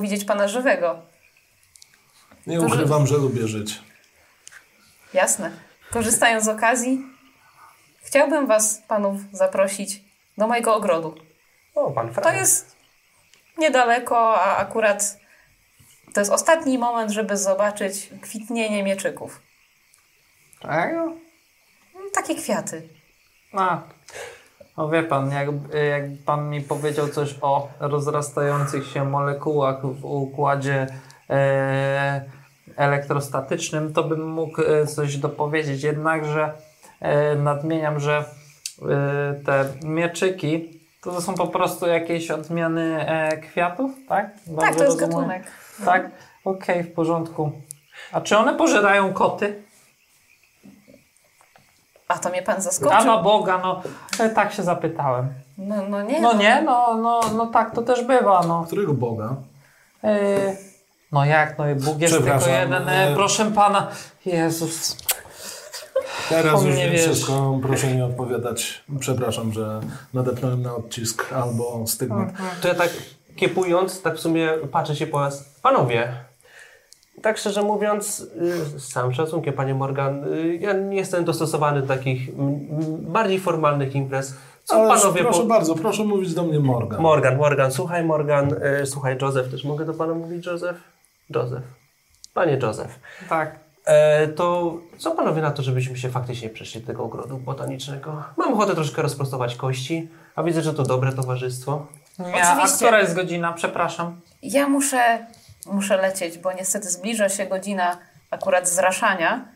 Widzieć pana żywego. Nie To, że- ukrywam, że lubię żyć. Jasne. Korzystając z okazji, chciałbym was, panów, zaprosić do mojego ogrodu. O, pan To jest niedaleko, a akurat to jest ostatni moment, żeby zobaczyć kwitnienie mieczyków. Czego? Takie kwiaty. A, no wie pan, jak, jak pan mi powiedział coś o rozrastających się molekułach w układzie e, elektrostatycznym, to bym mógł e, coś dopowiedzieć. Jednakże e, nadmieniam, że e, te mieczyki to są po prostu jakieś odmiany e, kwiatów, tak? tak, Dobrze to jest rozumiem? gatunek. Tak? Okej, w porządku. A czy one pożerają koty? A to mnie pan zaskoczył. no Boga, no e, tak się zapytałem. No, no nie. No nie, no, no, no tak to też bywa, no. Którego Boga? Yy, no jak, no i Bóg jest tylko jeden, e, e, proszę pana. Jezus. Teraz już nie wiem wszystko, proszę nie odpowiadać. Przepraszam, że nadepnąłem na odcisk albo stygmat. To ja tak kiepując, tak w sumie patrzę się po was. Panowie, tak szczerze mówiąc, y, z całym szacunkiem, panie Morgan, y, ja nie jestem dostosowany do takich bardziej formalnych imprez. Co Ale panowie... proszę po- bardzo, proszę mówić do mnie Morgan. Morgan, Morgan, słuchaj Morgan, y, słuchaj Joseph, też mogę do pana mówić Joseph? Joseph. Panie Joseph. Tak. E, to co panowie na to, żebyśmy się faktycznie przeszli do tego ogrodu botanicznego? Mam ochotę troszkę rozprostować kości, a widzę, że to dobre towarzystwo. Nie, a Oczywiście. która jest godzina? Przepraszam. Ja muszę, muszę lecieć, bo niestety zbliża się godzina akurat zraszania,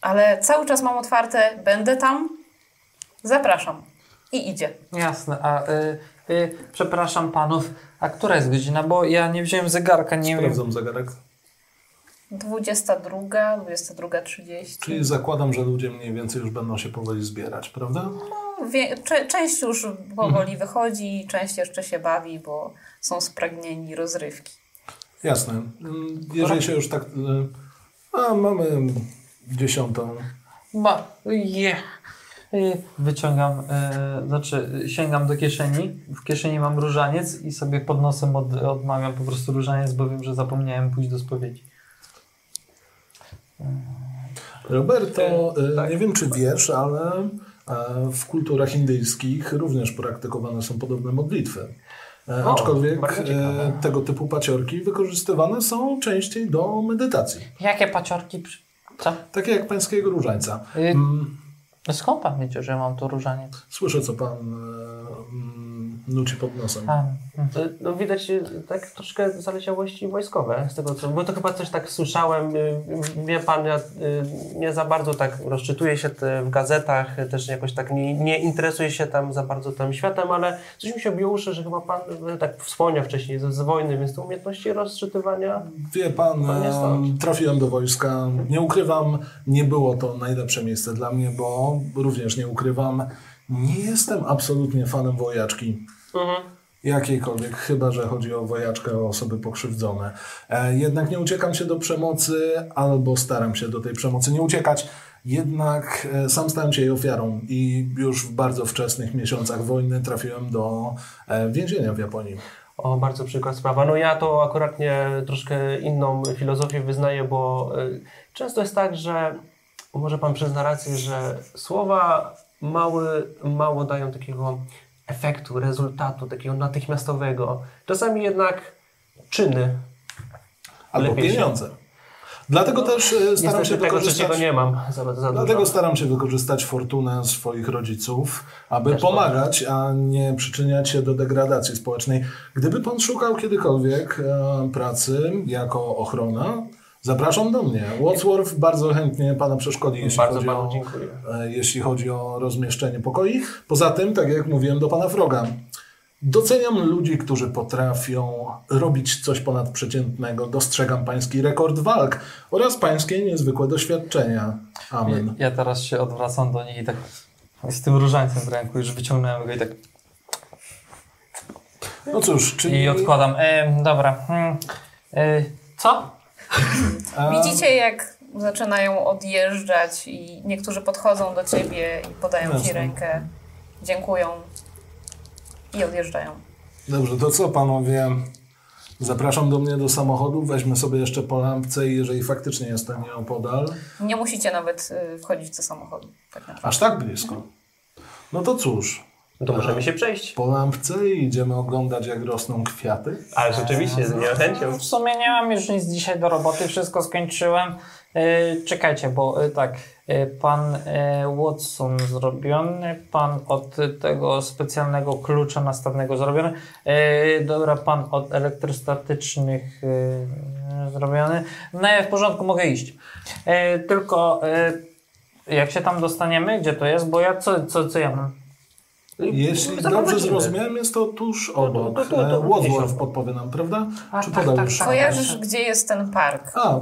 ale cały czas mam otwarte, będę tam, zapraszam. I idzie. Jasne, a y, y, przepraszam panów, a która jest godzina? Bo ja nie wziąłem zegarka, nie wiem. Sprawdzam zegarek. 22, 22.30. Czyli zakładam, że ludzie mniej więcej już będą się powoli zbierać, prawda? No, wie, cze, część już powoli wychodzi, część jeszcze się bawi, bo są spragnieni rozrywki. Jasne. Mm, Jeżeli się już tak... y, A, mamy dziesiątą. Ba, je. Y, Wyciągam, y, znaczy sięgam do kieszeni. W kieszeni mam różaniec i sobie pod nosem od, odmawiam po prostu różaniec, bo wiem, że zapomniałem pójść do spowiedzi. Roberto, y, tak. nie wiem czy wiesz, ale e, w kulturach indyjskich również praktykowane są podobne modlitwy. E, O, Aczkolwiek e, tego typu paciorki wykorzystywane są częściej do medytacji. Jakie paciorki? Co? Takie jak pańskiego różańca. Y, Mm, skąd pan wiecie, że mam tu różaniec? Słyszę, co pan e, mm, nuci pod nosem. A. E, No widać e, tak troszkę zaleciałości wojskowe z tego co, bo to chyba coś tak słyszałem, e, wie pan, ja nie za bardzo tak rozczytuję się w gazetach, też jakoś tak nie, nie interesuję się tam za bardzo tym światem, ale coś mi się biło uszy, że chyba pan tak wspomniał wcześniej z, z wojny, więc te umiejętności rozczytywania Wie pan, trafiłem do wojska. Nie ukrywam, nie było to najlepsze miejsce dla mnie, bo również nie ukrywam, nie jestem absolutnie fanem wojaczki. mhm. Jakiejkolwiek, chyba że chodzi o wojaczkę, o osoby pokrzywdzone. E, jednak nie uciekam się do przemocy, albo staram się do tej przemocy nie uciekać. Jednak e, sam stałem się jej ofiarą i już w bardzo wczesnych miesiącach wojny trafiłem do e, więzienia w Japonii. O, bardzo przykład sprawa. No ja to akurat nie troszkę inną filozofię wyznaję, bo y, często jest tak, że może Pan przyzna rację, że słowa mały, mało dają takiego efektu, rezultatu, takiego natychmiastowego. Czasami jednak czyny. Albo się- pieniądze. Dlatego też e, staram się tego wykorzystać... trzeciego nie mam za, za Dlatego dużo. staram się wykorzystać fortunę swoich rodziców, aby Też pomagać, a nie przyczyniać się do degradacji społecznej. Gdyby pan szukał kiedykolwiek e, pracy jako ochrona, zapraszam do mnie. Wadsworth bardzo chętnie pana przeszkodzi, jeśli, Bardzo chodzi Panu o, dziękuję. e, jeśli chodzi o rozmieszczenie pokoi. Poza tym, tak jak mówiłem do pana Froga, Doceniam ludzi, którzy potrafią robić coś ponadprzeciętnego. Dostrzegam pański rekord walk oraz pańskie niezwykłe doświadczenia. Amen. Ja teraz się odwracam do niej i tak z tym różańcem w ręku już wyciągnąłem go i tak No cóż, czyli... i odkładam. E, dobra. Hmm. E, co? Widzicie, jak zaczynają odjeżdżać i niektórzy podchodzą do ciebie i podają ci Jasne. rękę, dziękują i odjeżdżają. Dobrze, to co panowie? Zapraszam do mnie do samochodu, weźmy sobie jeszcze po lampce i jeżeli faktycznie jestem nieopodal, Nie musicie nawet y, wchodzić do samochodu. Tak naprawdę. aż tak blisko. No to cóż, No to możemy się przejść. po lampce i idziemy oglądać jak rosną kwiaty. Ale rzeczywiście, z niechęcią. W sumie nie mam już nic dzisiaj do roboty, wszystko skończyłem. E, czekajcie, bo e, tak, e, pan Watson zrobiony, pan od tego specjalnego klucza następnego zrobiony, dobra, pan od elektrostatycznych zrobiony. No w porządku, mogę iść. Tylko jak się tam dostaniemy, gdzie to jest, bo ja co, co, co ja mam? Jeśli dobrze zrozumiałem, jest to tuż obok. to- to- to- E, podpowie nam, prawda? A, Czy tak, podał tak, już? tak. Kojarzysz, gdzie jest ten park? A, e,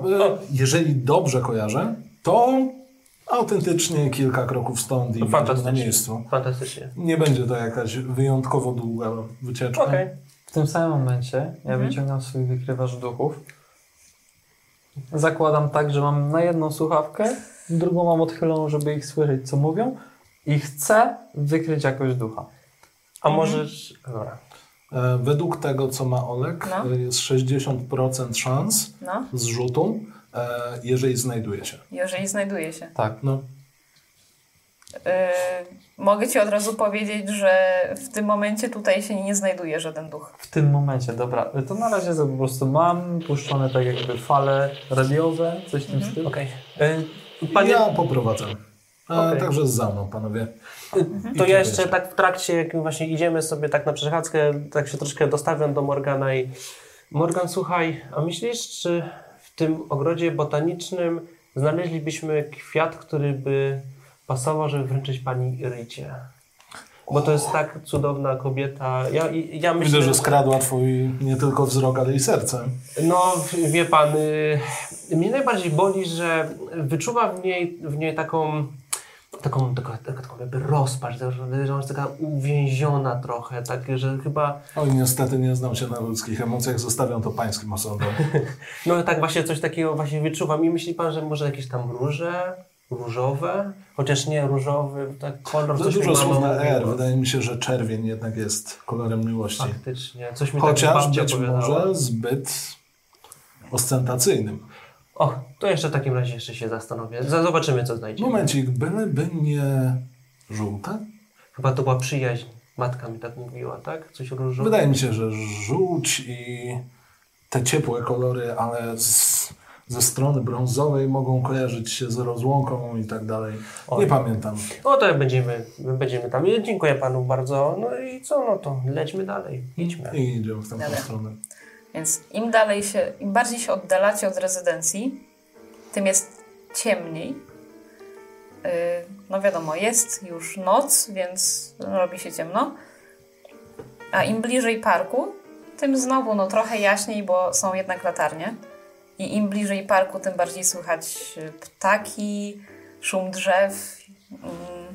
jeżeli dobrze kojarzę, to autentycznie kilka kroków stąd i na Fantastycznie. miejscu. Fantastycznie. Nie będzie to jakaś wyjątkowo długa wycieczka. Okej. W tym samym momencie ja wyciągam swój wykrywacz duchów. Zakładam tak, że mam na jedną słuchawkę, drugą mam odchyloną, żeby ich słyszeć, co mówią i chcę wykryć jakiegoś ducha. A możesz... Dobra. E, Według tego, co ma Olek, No. e, jest 60% szans No, zrzutu, e, jeżeli znajduje się. jeżeli znajduje się. Tak. No, Yy, mogę ci od razu powiedzieć, że w tym momencie tutaj się nie znajduje żaden duch. W tym momencie, dobra, to na razie po prostu mam puszczone tak jakby fale radiowe, coś w tym stylu. Okej. Y, Panie, ja poprowadzę. Okej. Także za mną, panowie. to I ja jeszcze tak w trakcie, jak właśnie idziemy sobie tak na przechadzkę, tak się troszkę dostawiam do Morgana i Morgan, słuchaj, a myślisz, czy w tym ogrodzie botanicznym znaleźlibyśmy kwiat, który by pasował, żeby wręczyć pani Rycie? Bo to jest tak cudowna kobieta. Ja, ja myślę, Widzę, że skradła twój nie tylko wzrok, ale i serce. No, wie pan, y, mnie najbardziej boli, że wyczuwa w niej, w niej taką, taką, taką, taką, jakby rozpacz, że jest taka uwięziona trochę, tak, że chyba, Oj, niestety nie znam się na ludzkich emocjach, zostawiam to pańskim osobom. no tak właśnie coś takiego właśnie wyczuwam i myśli pan, że może jakieś tam róże, różowe, chociaż nie różowy, tak kolor, Za coś mi dużo słów na. R. Wydaje mi się, że czerwień jednak jest kolorem miłości. Faktycznie, coś mi tak Chociaż babcia być opowiadała. może zbyt ostentacyjnym. Och, to jeszcze w takim razie jeszcze się zastanowię. Zobaczymy, co znajdziemy. Momencik, byleby nie żółte? Chyba to była przyjaźń. Matka mi tak mówiła, tak? Coś różowego. Wydaje mi się, że żółć i te ciepłe kolory, ale z, ze strony brązowej mogą kojarzyć się z rozłąką i tak dalej. Oj. Nie pamiętam. No to będziemy, będziemy tam. Dziękuję panu bardzo. No i co, no to lećmy dalej. Idźmy. I idziemy w tamtą Dobra. stronę. Więc im dalej się, im bardziej się oddalacie od rezydencji, tym jest ciemniej. Yy, no wiadomo, jest już noc, więc robi się ciemno. A im bliżej parku, tym znowu no trochę jaśniej, bo są jednak latarnie. I im bliżej parku, tym bardziej słychać y, ptaki, szum drzew. Mm.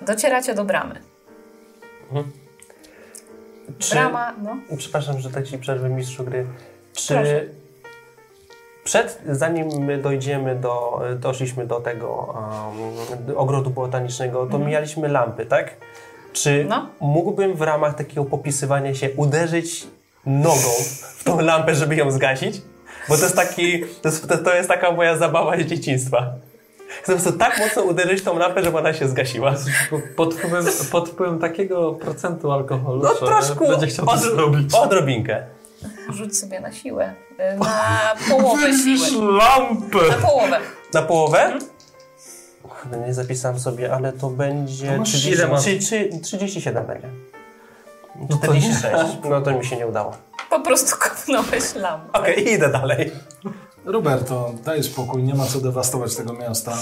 Docieracie do bramy. Czy, Brama, no. Przepraszam, że tak ci przerwę mistrzu gry. Czy Proszę. przed, zanim my dojdziemy do, doszliśmy do tego um, ogrodu botanicznego, to mijaliśmy lampy, tak? Czy No. mógłbym w ramach takiego popisywania się uderzyć nogą w tą lampę, żeby ją zgasić? Bo to jest taki, to jest, to, to jest taka moja zabawa z dzieciństwa. Po prostu tak mocno uderzyć tą lampę, żeby ona się zgasiła. Pod wpływem, pod wpływem takiego procentu alkoholu, No troszkę będzie chciał to od, zrobić. odrobinkę. Rzuć sobie na siłę. Y, Na połowę siły. lampę! Na połowę. Na połowę? Kurde, Nie zapisałem sobie, ale to będzie. To masz 30, ile masz? trzy- trzy- 37 będzie. to 46. No to mi się nie udało. Po prostu kopnąłeś lampę. Okej, idę dalej. Roberto, daj spokój, nie ma co dewastować tego miasta.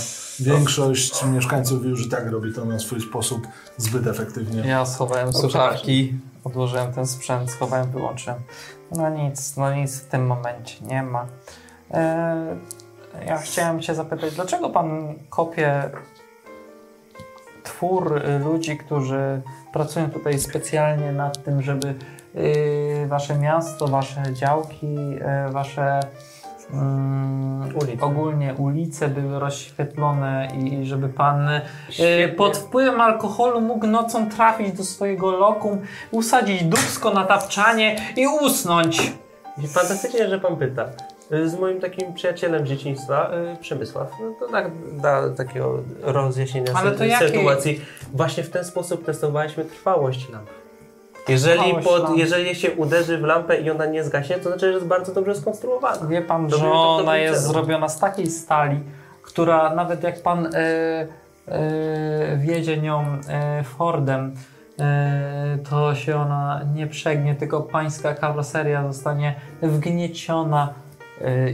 Większość mieszkańców już i tak robi to na swój sposób zbyt efektywnie. Ja schowałem słuchawki, odłożyłem ten sprzęt, schowałem, wyłączyłem. No nic, no nic w tym momencie nie ma. E, ja chciałem się zapytać, dlaczego pan kopie twór ludzi, którzy pracują tutaj specjalnie nad tym, żeby y, wasze miasto, wasze działki, y, wasze Ulic. ogólnie ulice były rozświetlone i, i żeby pan e, Świetnie. pod wpływem alkoholu mógł nocą trafić do swojego lokum, usadzić dubsko na tapczanie i usnąć. Fantastycznie, że pan pyta. Y, Z moim takim przyjacielem z dzieciństwa, y, Przemysław, no to tak da takiego rozjaśnienia Ale to jakie- sytuacji. Właśnie w ten sposób testowaliśmy trwałość lamp. Jeżeli, pod, jeżeli się uderzy w lampę i ona nie zgaśnie, to znaczy, że jest bardzo dobrze skonstruowana. Wie pan, Dobrze, że to ona jest zrobiona z takiej stali, która nawet jak pan e, e, wjedzie nią e, Fordem, to się ona nie przegnie, tylko pańska karoseria zostanie wgnieciona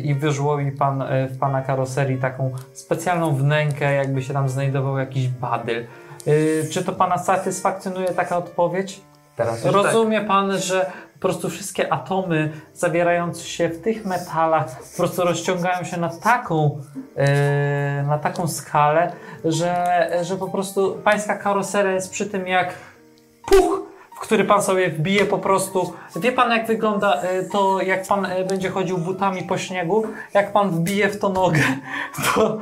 i wyżłobi pan w pana karoserii taką specjalną wnękę, jakby się tam znajdował jakiś badyl. Czy to pana satysfakcjonuje taka odpowiedź? Teraz już tak. Rozumie pan, że po prostu wszystkie atomy zawierające się w tych metalach po prostu rozciągają się na taką, e, na taką skalę, że, że po prostu pańska karoseria jest przy tym jak puch, w który pan sobie wbije po prostu. Wie pan jak wygląda e, to, jak pan e, będzie chodził butami po śniegu? Jak pan wbije w to nogę, to...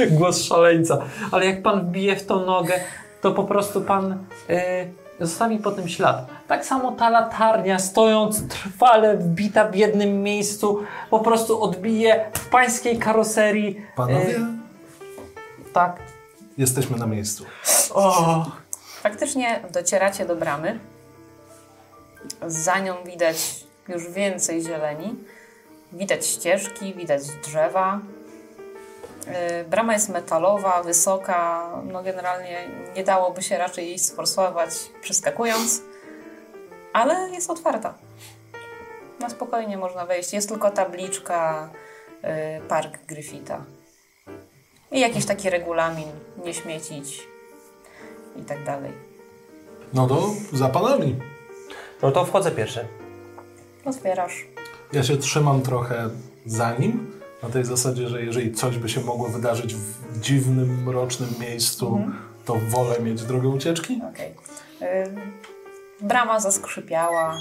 Głos szaleńca. Ale jak pan wbije w tą nogę, to po prostu pan y, zostawi po tym ślad. Tak samo ta latarnia, stojąc trwale wbita w jednym miejscu, po prostu odbije w pańskiej karoserii. Panowie, y, tak. jesteśmy na miejscu. O, Faktycznie docieracie do bramy. Za nią widać już więcej zieleni. Widać ścieżki, widać drzewa. Yy, Brama jest metalowa, wysoka. No generalnie nie dałoby się raczej jej sforsować przeskakując, ale jest otwarta. Na spokojnie można wejść. Jest tylko tabliczka yy, Park Griffitha. I jakiś taki regulamin, nie śmiecić i tak dalej. No to za panami. No to wchodzę pierwszy. Otwierasz. Ja się trzymam trochę za nim, na tej zasadzie, że jeżeli coś by się mogło wydarzyć w dziwnym, mrocznym miejscu, to wolę mieć drogę ucieczki. Okej. Y, Brama zaskrzypiała.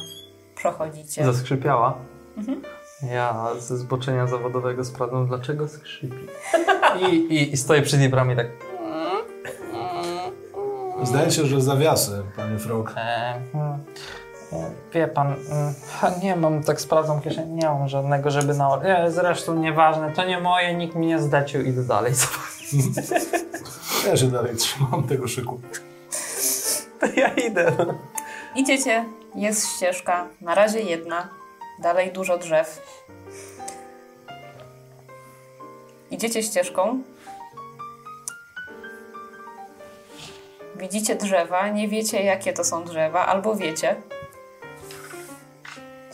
Przechodzicie. zaskrzypiała. Ja ze zboczenia zawodowego sprawdzam, dlaczego skrzypi. I, i, i stoję przy tej bramie tak. Zdaje się, że zawiasy, panie Frog. E, hmm, e, wie pan, mm, nie mam, tak sprawdzam kieszeń, nie mam żadnego, żeby na... E, zresztą nieważne, to nie moje, nikt mi nie zlecił, idę dalej. Ja się dalej trzymam tego szyku. To ja idę. Idziecie, jest ścieżka. Na razie jedna. Dalej dużo drzew. Idziecie ścieżką. Widzicie drzewa, nie wiecie jakie to są drzewa, albo wiecie.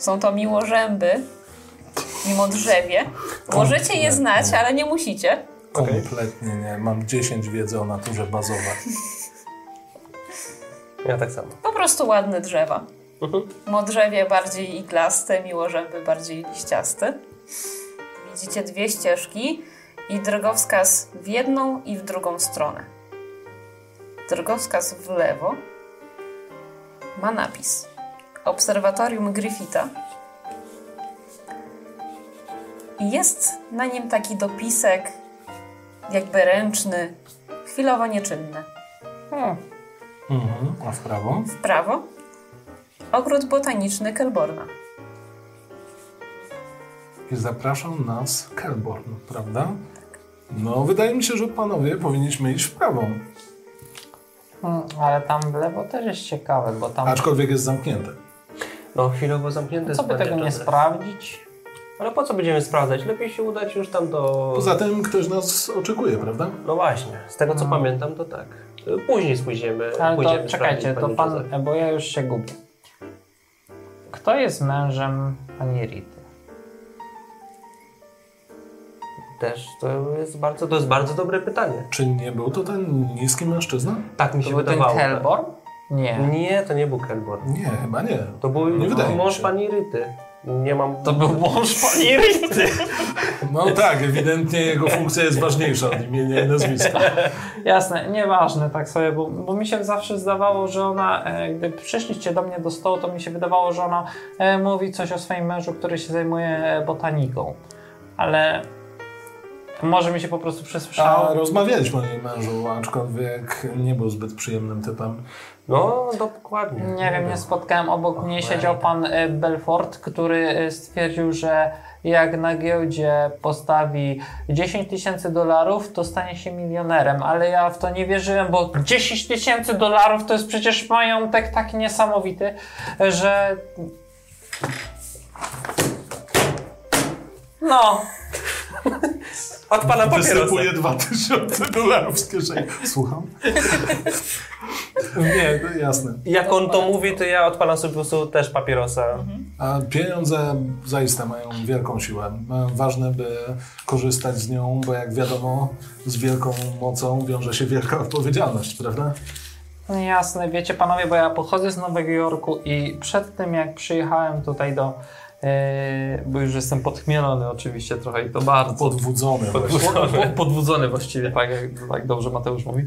Są to miłożęby, mimo drzewie. Możecie je znać, ale nie musicie. Kompletnie nie. Mam 10 wiedzy o naturze bazowej. Ja tak samo. Po prostu ładne drzewa. Mhm. Modrzewie bardziej iglaste, miłożęby bardziej liściaste. Widzicie dwie ścieżki i drogowskaz w jedną i w drugą stronę. Drogowskaz w lewo ma napis Obserwatorium Griffitha i jest na nim taki dopisek jakby ręczny, chwilowo nieczynny. Hmm. Mhm. A w prawo? W prawo ogród botaniczny Kelborna. I zapraszam nas Kelborn, prawda? No, wydaje mi się, że panowie powinniśmy iść w prawo. Hmm, ale tam w lewo też jest ciekawe, bo tam... Aczkolwiek jest zamknięte. No chwilowo zamknięte Co by tego nie sprawdzić? Ale po co będziemy sprawdzać? Lepiej się udać już tam do... Poza tym ktoś nas oczekuje, prawda? No właśnie, z tego co pamiętam to tak. Później spójdziemy. Ale pójdziemy to czekajcie, to pan, Józef. bo ja już się gubię. Kto jest mężem pani Rity? Też to jest bardzo, to jest bardzo dobre pytanie. Czy nie był to ten niski mężczyzna? Tak mi To się był ten wydawało. Kelborn? Nie. Nie, to nie był Kelborn. Nie, chyba nie. To był Nie mi mąż się. pani Ryty. Nie mam... To był mąż pani Rity. No tak, ewidentnie jego funkcja jest ważniejsza od imienia i nazwiska. Jasne, nieważne tak sobie, bo, bo mi się zawsze zdawało, że ona, e, gdy przyszliście do mnie do stołu, to mi się wydawało, że ona e, mówi coś o swoim mężu, który się zajmuje e, botaniką. Ale może mi się po prostu przesłyszało. A rozmawialiśmy o jej mężu, aczkolwiek nie był zbyt przyjemnym typem. No, dokładnie. Nie wiem, nie spotkałem. Obok mnie siedział pan e, Belfort, który e, stwierdził, że jak na giełdzie postawi 10 tysięcy dolarów, to stanie się milionerem, ale ja w to nie wierzyłem, bo 10 tysięcy dolarów to jest przecież majątek tak niesamowity, że. No, Od pana papierosa. Występuje 2000 dolarów z kieszeni. Słucham? Nie, no jasne. Jak on to mówi, to ja odpalam sobie po prostu też papierosa. A pieniądze zaiste mają wielką siłę. Ważne, by korzystać z nią, bo jak wiadomo, z wielką mocą wiąże się wielka odpowiedzialność, prawda? No jasne, wiecie panowie, bo ja pochodzę z Nowego Jorku i przed tym jak przyjechałem tutaj do, bo już jestem podchmielony oczywiście trochę i to bardzo. Podwudzony. właśnie. Po- po- Podwudzony właściwie, tak, jak, tak dobrze Mateusz mówi.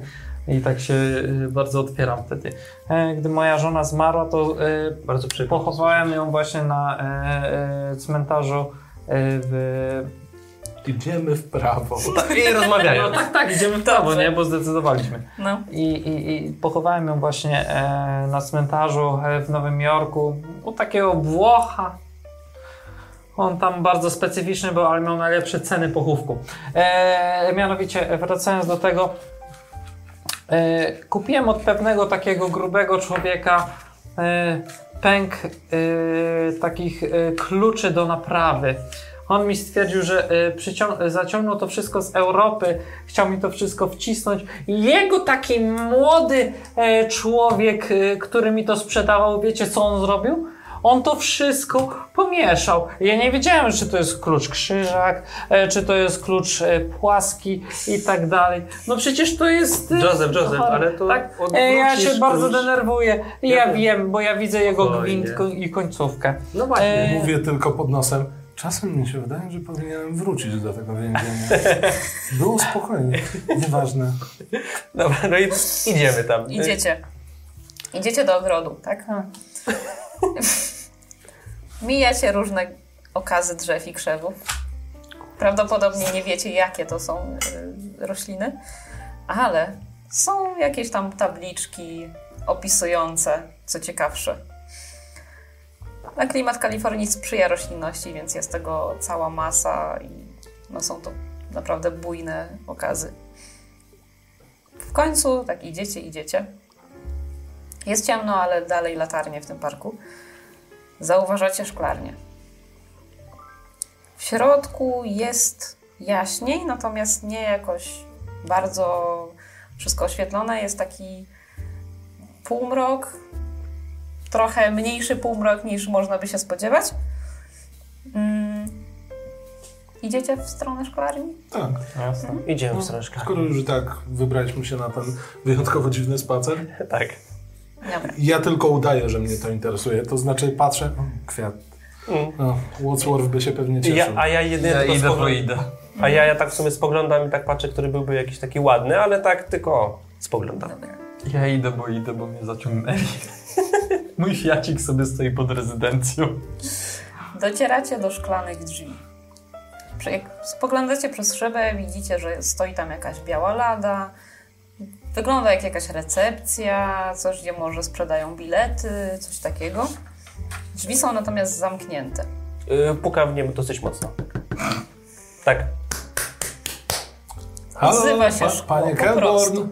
I tak się e, bardzo otwieram wtedy. E, Gdy moja żona zmarła, to e, Bardzo pochowałem ją właśnie na e, e, cmentarzu e, w... Idziemy w prawo. I rozmawiają. No tak, tak, idziemy w prawo, nie? Bo zdecydowaliśmy. No. I, i, I pochowałem ją właśnie e, na cmentarzu e, w Nowym Jorku u takiego Włocha. On tam bardzo specyficzny był, ale miał najlepsze ceny pochówku. E, mianowicie, wracając do tego, e, kupiłem od pewnego takiego grubego człowieka e, pęk e, takich e, kluczy do naprawy. On mi stwierdził, że e, zaciągnął to wszystko z Europy, chciał mi to wszystko wcisnąć. Jego taki młody człowiek, który mi to sprzedawał, wiecie co on zrobił? On to wszystko pomieszał. Ja nie wiedziałem, czy to jest klucz krzyżak, e, czy to jest klucz e, płaski i tak dalej. No przecież to jest... e, Józef, Józef, chore. ale to Tak, ja się bardzo klucz. denerwuję. Ja Ja wiem. wiem, bo ja widzę jego gwint i końcówkę. No właśnie. E, Mówię tylko pod nosem. Czasem mi się wydaje, że powinienem wrócić do tego więzienia. Było spokojnie. Nieważne. Dobra, no i idziemy tam. Idziecie. Idziecie do ogrodu, tak? Mijacie różne okazy drzew i krzewów. Prawdopodobnie nie wiecie, jakie to są y, rośliny, ale są jakieś tam tabliczki opisujące, co ciekawsze. A klimat Kalifornii sprzyja roślinności, więc jest tego cała masa i no, są to naprawdę bujne okazy. W końcu, tak idziecie, idziecie. Jest ciemno, ale dalej latarnie w tym parku. Zauważacie szklarnię. W środku jest jaśniej, natomiast nie jakoś bardzo wszystko oświetlone. Jest taki półmrok, trochę mniejszy półmrok niż można by się spodziewać. Mm. Idziecie w stronę szklarni? Tak. Jasne. Idziemy w stronę szklarni. Skoro już i tak wybraliśmy się na ten wyjątkowo dziwny spacer, Tak. Dobra. ja tylko udaję, że mnie to interesuje. To znaczy patrzę, o, kwiat. Mm. No, Wadsworth by się pewnie cieszył. Ja, a ja jedynie Ja idę, bo idę. A ja, ja tak w sumie spoglądam i tak patrzę, który byłby jakiś taki ładny, ale tak tylko spoglądam. Ja idę, bo idę, bo mnie zaciągnęli. Mój fiacik sobie stoi pod rezydencją. Docieracie do szklanych drzwi. Jak spoglądacie przez szybę, widzicie, że stoi tam jakaś biała lada. Wygląda jak jakaś recepcja, coś, gdzie może sprzedają bilety, coś takiego. Drzwi są natomiast zamknięte. Yy, pukam w nie dosyć mocno. Tak. Halo, Odzywa się pa, szkło, panie prostu.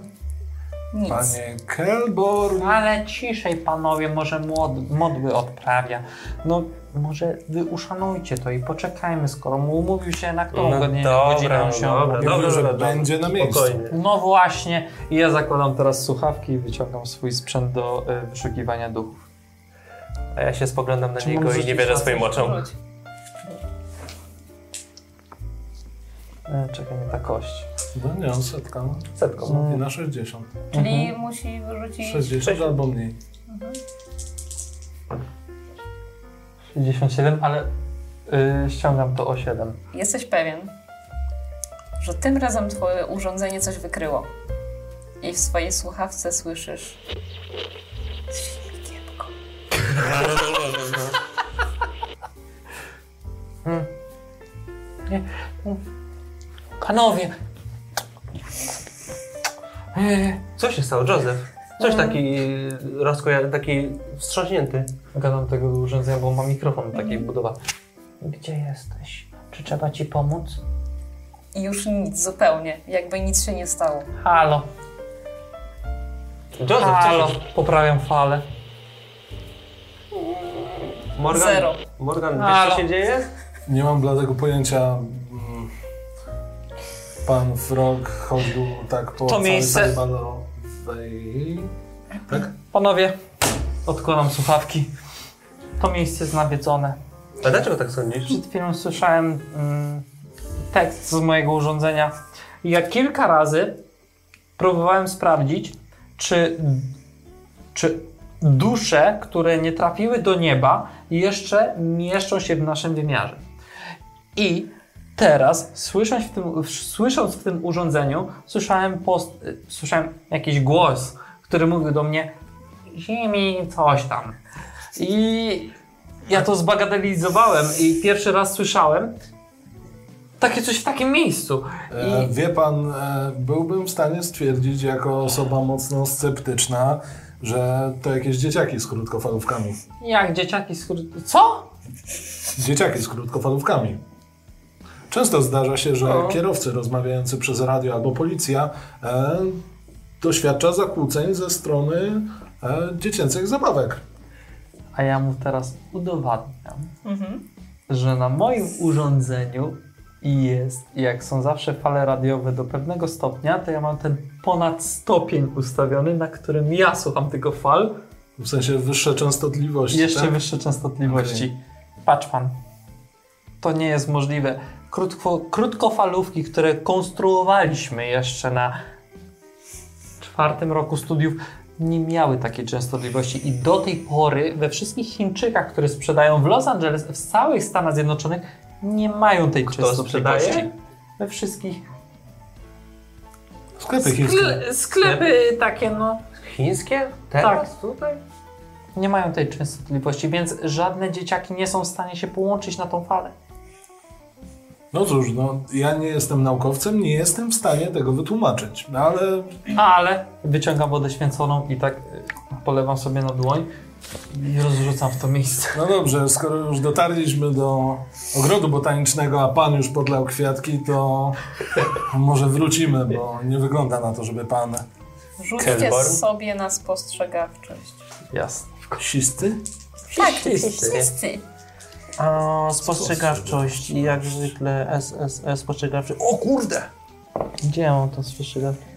Nic. Panie Kelborn. Ale ciszej, panowie, może mod, modły odprawia. No, może wy uszanujcie to i poczekajmy, skoro mu umówił się na którą No godzinę, dobra, godzinę się dobra, umówił. Że dobra, będzie na miejscu. Spokojnie. No właśnie, i ja zakładam teraz słuchawki i wyciągam swój sprzęt do y, wyszukiwania duchów. A ja się spoglądam na Czy niego i nie wierzę swoim oczom. Czekaj, nie ta kość. No nie, on setka. no. Setką. I na 60. Czyli musi wyrzucić... 60 Sześć. albo mniej. 67, ale y, ściągam to o 7. Jesteś pewien, że tym razem twoje urządzenie coś wykryło. I w swojej słuchawce słyszysz świnkiepko. Panowie! Eee, Co się stało, Joseph? Coś Mm. taki rozkoja... taki wstrząśnięty. Gadam tego urządzenia, bo mam mikrofon taki Mhm. budowany. Gdzie jesteś? Czy trzeba ci pomóc? I już nic, zupełnie. Jakby nic się nie stało. Halo, Joseph, halo, co się... poprawiam falę. Morgan, Zero. Morgan, wiesz Halo. co się dzieje? Nie mam bladego pojęcia. Pan Frog chodził tak po To całej miejsce-. Tak? Panowie, odkładam słuchawki. To miejsce jest nawiedzone. A dlaczego tak sądzisz? Przed chwilą słyszałem mm, tekst z mojego urządzenia. I Ja kilka razy próbowałem sprawdzić, czy, czy dusze, które nie trafiły do nieba, jeszcze mieszczą się w naszym wymiarze. I teraz, słysząc w tym, słysząc w tym urządzeniu, słyszałem, post, y, słyszałem jakiś głos, który mówił do mnie Ziemi, coś tam. I ja to zbagatelizowałem i pierwszy raz słyszałem takie coś w takim miejscu. E, I wie pan, e, byłbym w stanie stwierdzić jako osoba mocno sceptyczna, że to jakieś dzieciaki z krótkofalówkami. jak dzieciaki z kur- Co? Dzieciaki z krótkofalówkami. Często zdarza się, że No. kierowcy rozmawiający przez radio albo policja e, doświadcza zakłóceń ze strony e, dziecięcych zabawek. A ja mu teraz udowadniam, Mhm. że na moim urządzeniu jest, jak są zawsze fale radiowe do pewnego stopnia, to ja mam ten ponad stopień ustawiony, na którym ja słucham tego fal, W sensie wyższe częstotliwości. jeszcze tak? wyższe częstotliwości. Patrz pan, to nie jest możliwe. Krótko, krótkofalówki, które konstruowaliśmy jeszcze na czwartym roku studiów, nie miały takiej częstotliwości i do tej pory we wszystkich Chińczykach, które sprzedają w Los Angeles, w całych Stanach Zjednoczonych, nie mają tej Kto częstotliwości. sprzedaje? We wszystkich. Sklepy chińskie. Skle, sklepy takie, no, Chińskie? Teraz? Tutaj? nie mają tej częstotliwości, więc żadne dzieciaki nie są w stanie się połączyć na tą falę. No cóż, no, ja nie jestem naukowcem, nie jestem w stanie tego wytłumaczyć, no, ale Ale wyciągam wodę święconą i tak y, polewam sobie na dłoń i rozrzucam w to miejsce. no dobrze, skoro już dotarliśmy do ogrodu botanicznego, a pan już podlał kwiatki, to może wrócimy, bo nie wygląda na to, żeby pan Rzućcie Kelborn? sobie na spostrzegawczość. Jasne. Sisty? Tak, Wszyscy. wszyscy. A, spostrzegawczość, jak zwykle SSS spostrzegawczość. O kurde! Gdzie ja mam to spostrzegawczość?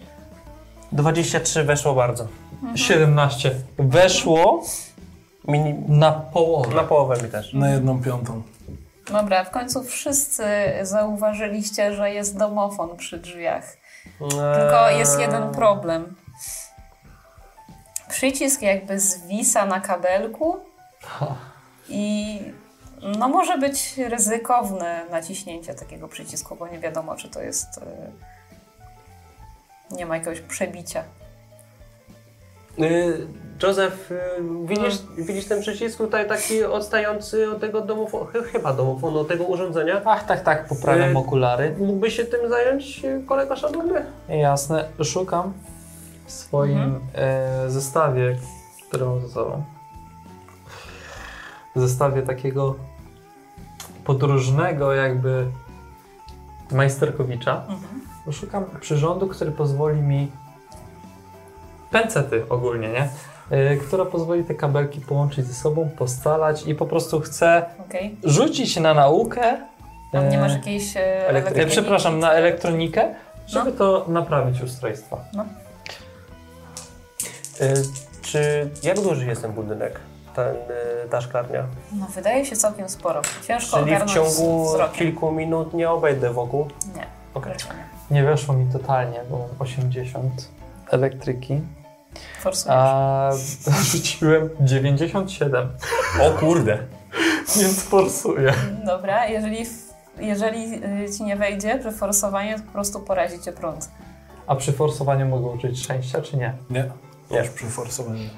23 weszło bardzo. 17. Weszło Mini... na połowę. Na połowę mi też. Na jedną piątą. Dobra, w końcu wszyscy zauważyliście, że jest domofon przy drzwiach. Tylko jest jeden problem. Przycisk jakby zwisa na kabelku i no może być ryzykowne naciśnięcie takiego przycisku, bo nie wiadomo, czy to jest. y, Nie ma jakiegoś przebicia. Y, Józef, y, widzisz, widzisz ten przycisk tutaj taki odstający od tego domofonu, chyba domofonu, od tego urządzenia? Ach, tak, tak, poprawiam Y, okulary. Mógłbyś się tym zająć, kolega szanowny? Jasne, szukam w swoim e, zestawie, który mam ze sobą. Zestawie takiego podróżnego jakby majsterkowicza. Szukam przyrządu, który pozwoli mi pęcety ogólnie, nie? E, która pozwoli te kabelki połączyć ze sobą, postalać i po prostu chcę Okej? rzucić na naukę. Tam nie masz jakiejś. e, elektroniki? przepraszam, na elektronikę, żeby to naprawić ustrojstwa. Y, czy, jak duży jest ten budynek, ten, ta szklarnia? No, wydaje się całkiem sporo. Ciężko Czyli w ciągu wzrokiem. kilku minut nie obejdę wokół? Nie. Raczej nie. Nie weszło mi totalnie, bo mam 80 elektryki, Forsujesz. a rzuciłem 97. O kurde! Więc forsuję. Dobra, jeżeli, jeżeli y, ci nie wejdzie przy forsowaniu, to po prostu porazi cię prąd. A przy forsowaniu mogę użyć szczęścia, czy nie? Nie. Nie. Już przy forsowaniu.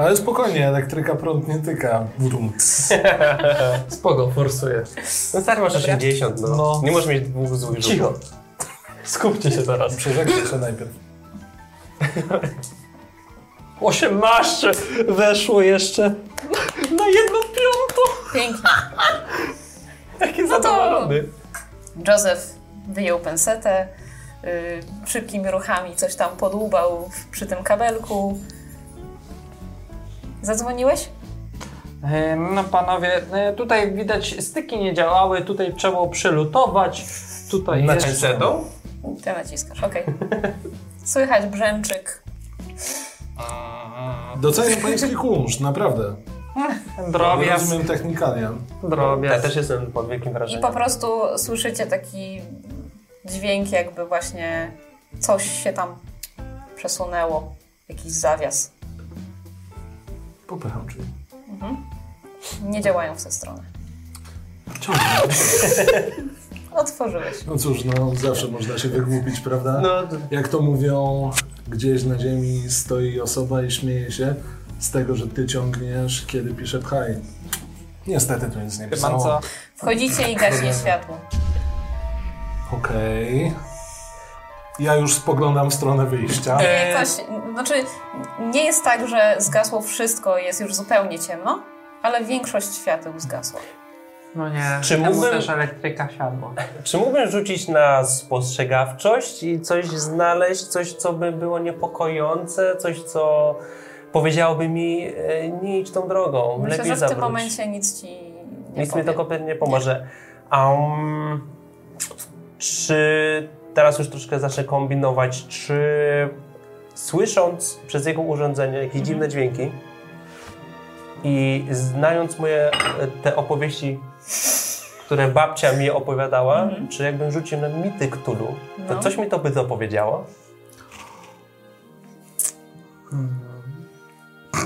Ale spokojnie, elektryka prąd nie tyka. Wrum. Spoko, forsuję. No stary masz Dobra. 60, no. No. Nie możesz mieć dwóch złych Cicho. rzutów. Skupcie się teraz. Przeżegnaj się najpierw. 18 weszło jeszcze na jedną piątą. Pięknie. Taki No to- zadowolony. Józef wyjął pensetę, y, szybkimi ruchami coś tam podłubał w- przy tym kabelku. Zadzwoniłeś? No panowie, e, tutaj widać styki nie działały, tutaj trzeba było przelutować. Tutaj Na jest... Ty naciskasz, okej. Słychać brzęczyk. Doceniam pański kunszt, naprawdę. Drobiazg, Rozumiem technikalia. Ja drobiazg. też jestem pod wielkim I wrażeniem. po prostu słyszycie taki dźwięk, jakby właśnie coś się tam przesunęło. Jakiś zawias. Popycham drzwi. Nie działają w tę stronę. Ciągle. Otworzyłeś. No cóż, no zawsze można się wygłupić, prawda? No, Jak to mówią, gdzieś na ziemi stoi osoba i śmieje się z tego, że ty ciągniesz, kiedy pisze pchaj. Niestety to nic nie pisało. co? Wchodzicie i gaśnie światło. Okej. Ja już spoglądam w stronę wyjścia. E, Jakoś, znaczy, nie jest tak, że zgasło wszystko i jest już zupełnie ciemno, ale większość świateł zgasła. No nie, Czy mógłbym- też elektryka siadła. Czy mógłbym rzucić na spostrzegawczość i coś znaleźć, coś, co by było niepokojące, coś, co powiedziałoby mi, e, nie idź tą drogą, Myślę, lepiej że w zawróć. tym momencie nic ci nie Nic powie. mi to kompletnie nie pomoże. Um, czy teraz już troszkę zacznę kombinować, czy słysząc przez jego urządzenie jakieś Mhm. dziwne dźwięki i znając moje e, te opowieści, które babcia mi opowiadała, czy jakbym rzucił na mity Cthulhu, to Mhm. No. coś mi to by dopowiedziało?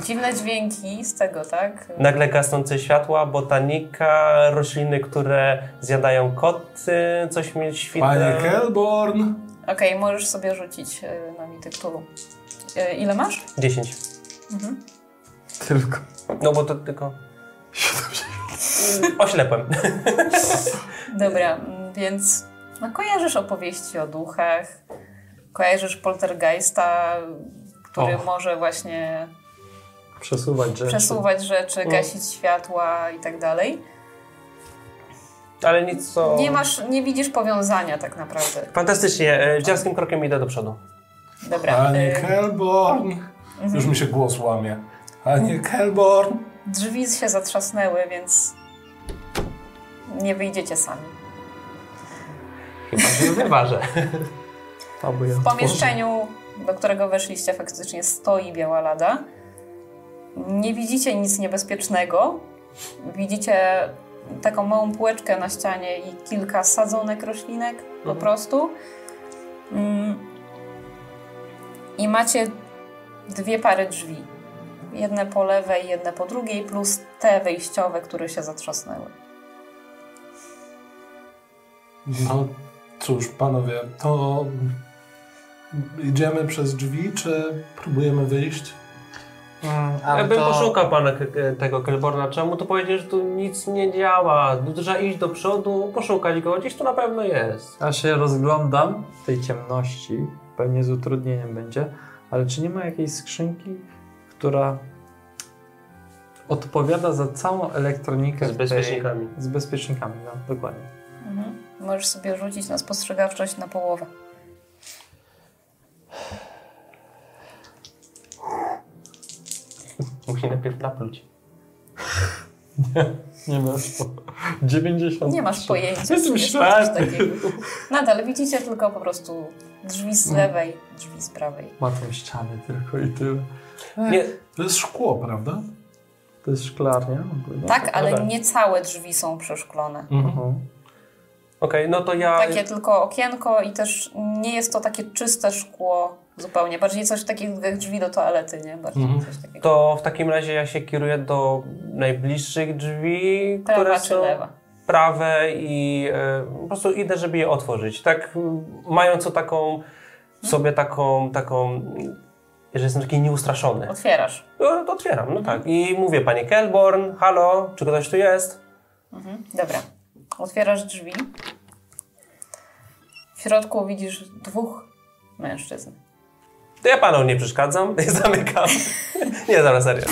Dziwne dźwięki z tego, tak? Nagle gasnące światła, botanika, rośliny, które zjadają koty, coś mi świta. Panie Kelborn! Okej, możesz sobie rzucić y, na mity Cthulhu. Y, Ile masz? 10. Tylko. No bo to tylko. Oślepłem. Dobra, więc no, kojarzysz opowieści o duchach, kojarzysz poltergeista, który Och. może właśnie Przesuwać rzeczy. przesuwać rzeczy, gasić światła i tak dalej. Ale nic co. Nie masz, nie widzisz powiązania tak naprawdę. Fantastycznie. e, Dziarskim krokiem idę do przodu. Dobra, Panie y, Kelborn! Już mi się głos łamie. Panie Kelborn! drzwi się zatrzasnęły, więc nie wyjdziecie sami. Chyba, że wyważę. W pomieszczeniu, do którego weszliście, faktycznie stoi biała lada. Nie widzicie nic niebezpiecznego. Widzicie taką małą półeczkę na ścianie i kilka sadzonek roślinek po prostu. Mm. I macie dwie pary drzwi. Jedne po lewej, jedne po drugiej, plus te wejściowe, które się zatrzasnęły. No cóż, panowie, to idziemy przez drzwi, czy próbujemy wyjść? Mm, Ja ale bym to... poszukał pana tego Kelborna. Czemu to powiedzieć, że tu nic nie działa? Tu Trzeba iść do przodu, poszukać go. Gdzieś tu na pewno jest. Ja się rozglądam w tej ciemności, pewnie z utrudnieniem będzie, ale czy nie ma jakiejś skrzynki, która odpowiada za całą elektronikę Z bezpiecznikami. Tej... Z bezpiecznikami, no dokładnie. Mhm. Możesz sobie rzucić na spostrzegawczość na połowę. Musi najpierw napluć. Nie masz to. 90. Nie masz pojęcia. Jest takiego. Nadal widzicie tylko po prostu drzwi z lewej, drzwi z prawej. Ma tą ścianę tylko i tyle. Nie, To jest szkło, prawda? To jest szklarnia? ogólnie? Tak, ale dobra. nie całe drzwi są przeszklone. Mhm. Okej, no to ja... Takie tylko okienko i też nie jest to takie czyste szkło zupełnie. Bardziej coś takiego jak drzwi do toalety, nie? Bardziej coś takiego. To w takim razie ja się kieruję do najbliższych drzwi, Prawa które są lewa? prawe i e, po prostu idę, żeby je otworzyć. Tak mając taką sobie taką, taką, że jestem taki nieustraszony. Otwierasz. No, otwieram, no tak. I mówię, panie Kelborn, halo, czy ktoś tu jest? Mhm. Dobra. Otwierasz drzwi. W środku widzisz dwóch mężczyzn. To ja panom nie przeszkadzam, zamykam. nie, dobra, serio.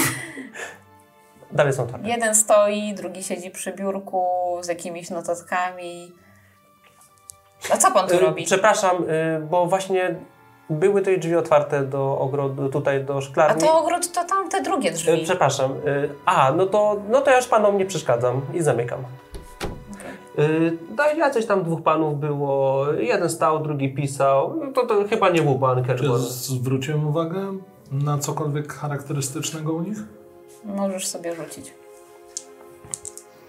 Dalej są otwarte. Jeden stoi, drugi siedzi przy biurku z jakimiś notatkami. A co pan tu Y, robi? Przepraszam, y, bo właśnie były tutaj drzwi otwarte do ogrodu, tutaj do A szklarni. to ogród to tam te drugie drzwi. Przepraszam. y, A, no to, no to ja już panom nie przeszkadzam i zamykam. Y, No i jacyś tam dwóch panów było. Jeden stał, drugi pisał. No to, to chyba nie był pan Czy zwróciłem uwagę na cokolwiek charakterystycznego u nich? Możesz sobie rzucić.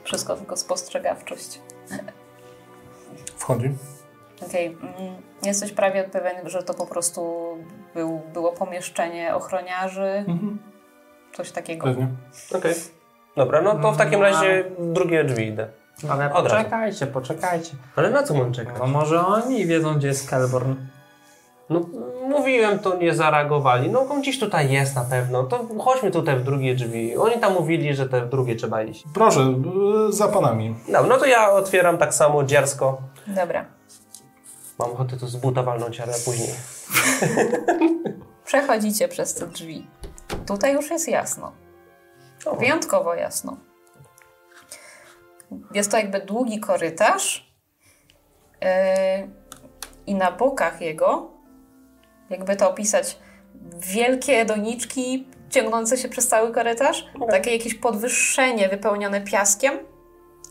Wszystko tylko spostrzegawczość. Wchodzi. Okej, mm, jesteś prawie pewien, że to po prostu był, było pomieszczenie ochroniarzy, Mhm. coś takiego. Pewnie. Okej. Dobra, no to w takim No. razie drugie drzwi idę. Ale Od razu. poczekajcie, poczekajcie. Ale na co mam czekać? Bo może oni wiedzą, gdzie jest Kelborn. No, mówiłem, to nie zareagowali. No, on gdzieś tutaj jest na pewno. To chodźmy tutaj w drugie drzwi. Oni tam mówili, że te w drugie trzeba iść. Proszę, y, za panami. No, no to ja otwieram tak samo dziarsko. Dobra. Mam ochotę to z buta walnąć, ale później. Przechodzicie przez te drzwi. Tutaj już jest jasno. O. Wyjątkowo jasno. Jest to jakby długi korytarz yy, i na bokach jego, jakby to opisać, wielkie doniczki ciągnące się przez cały korytarz, takie jakieś podwyższenie wypełnione piaskiem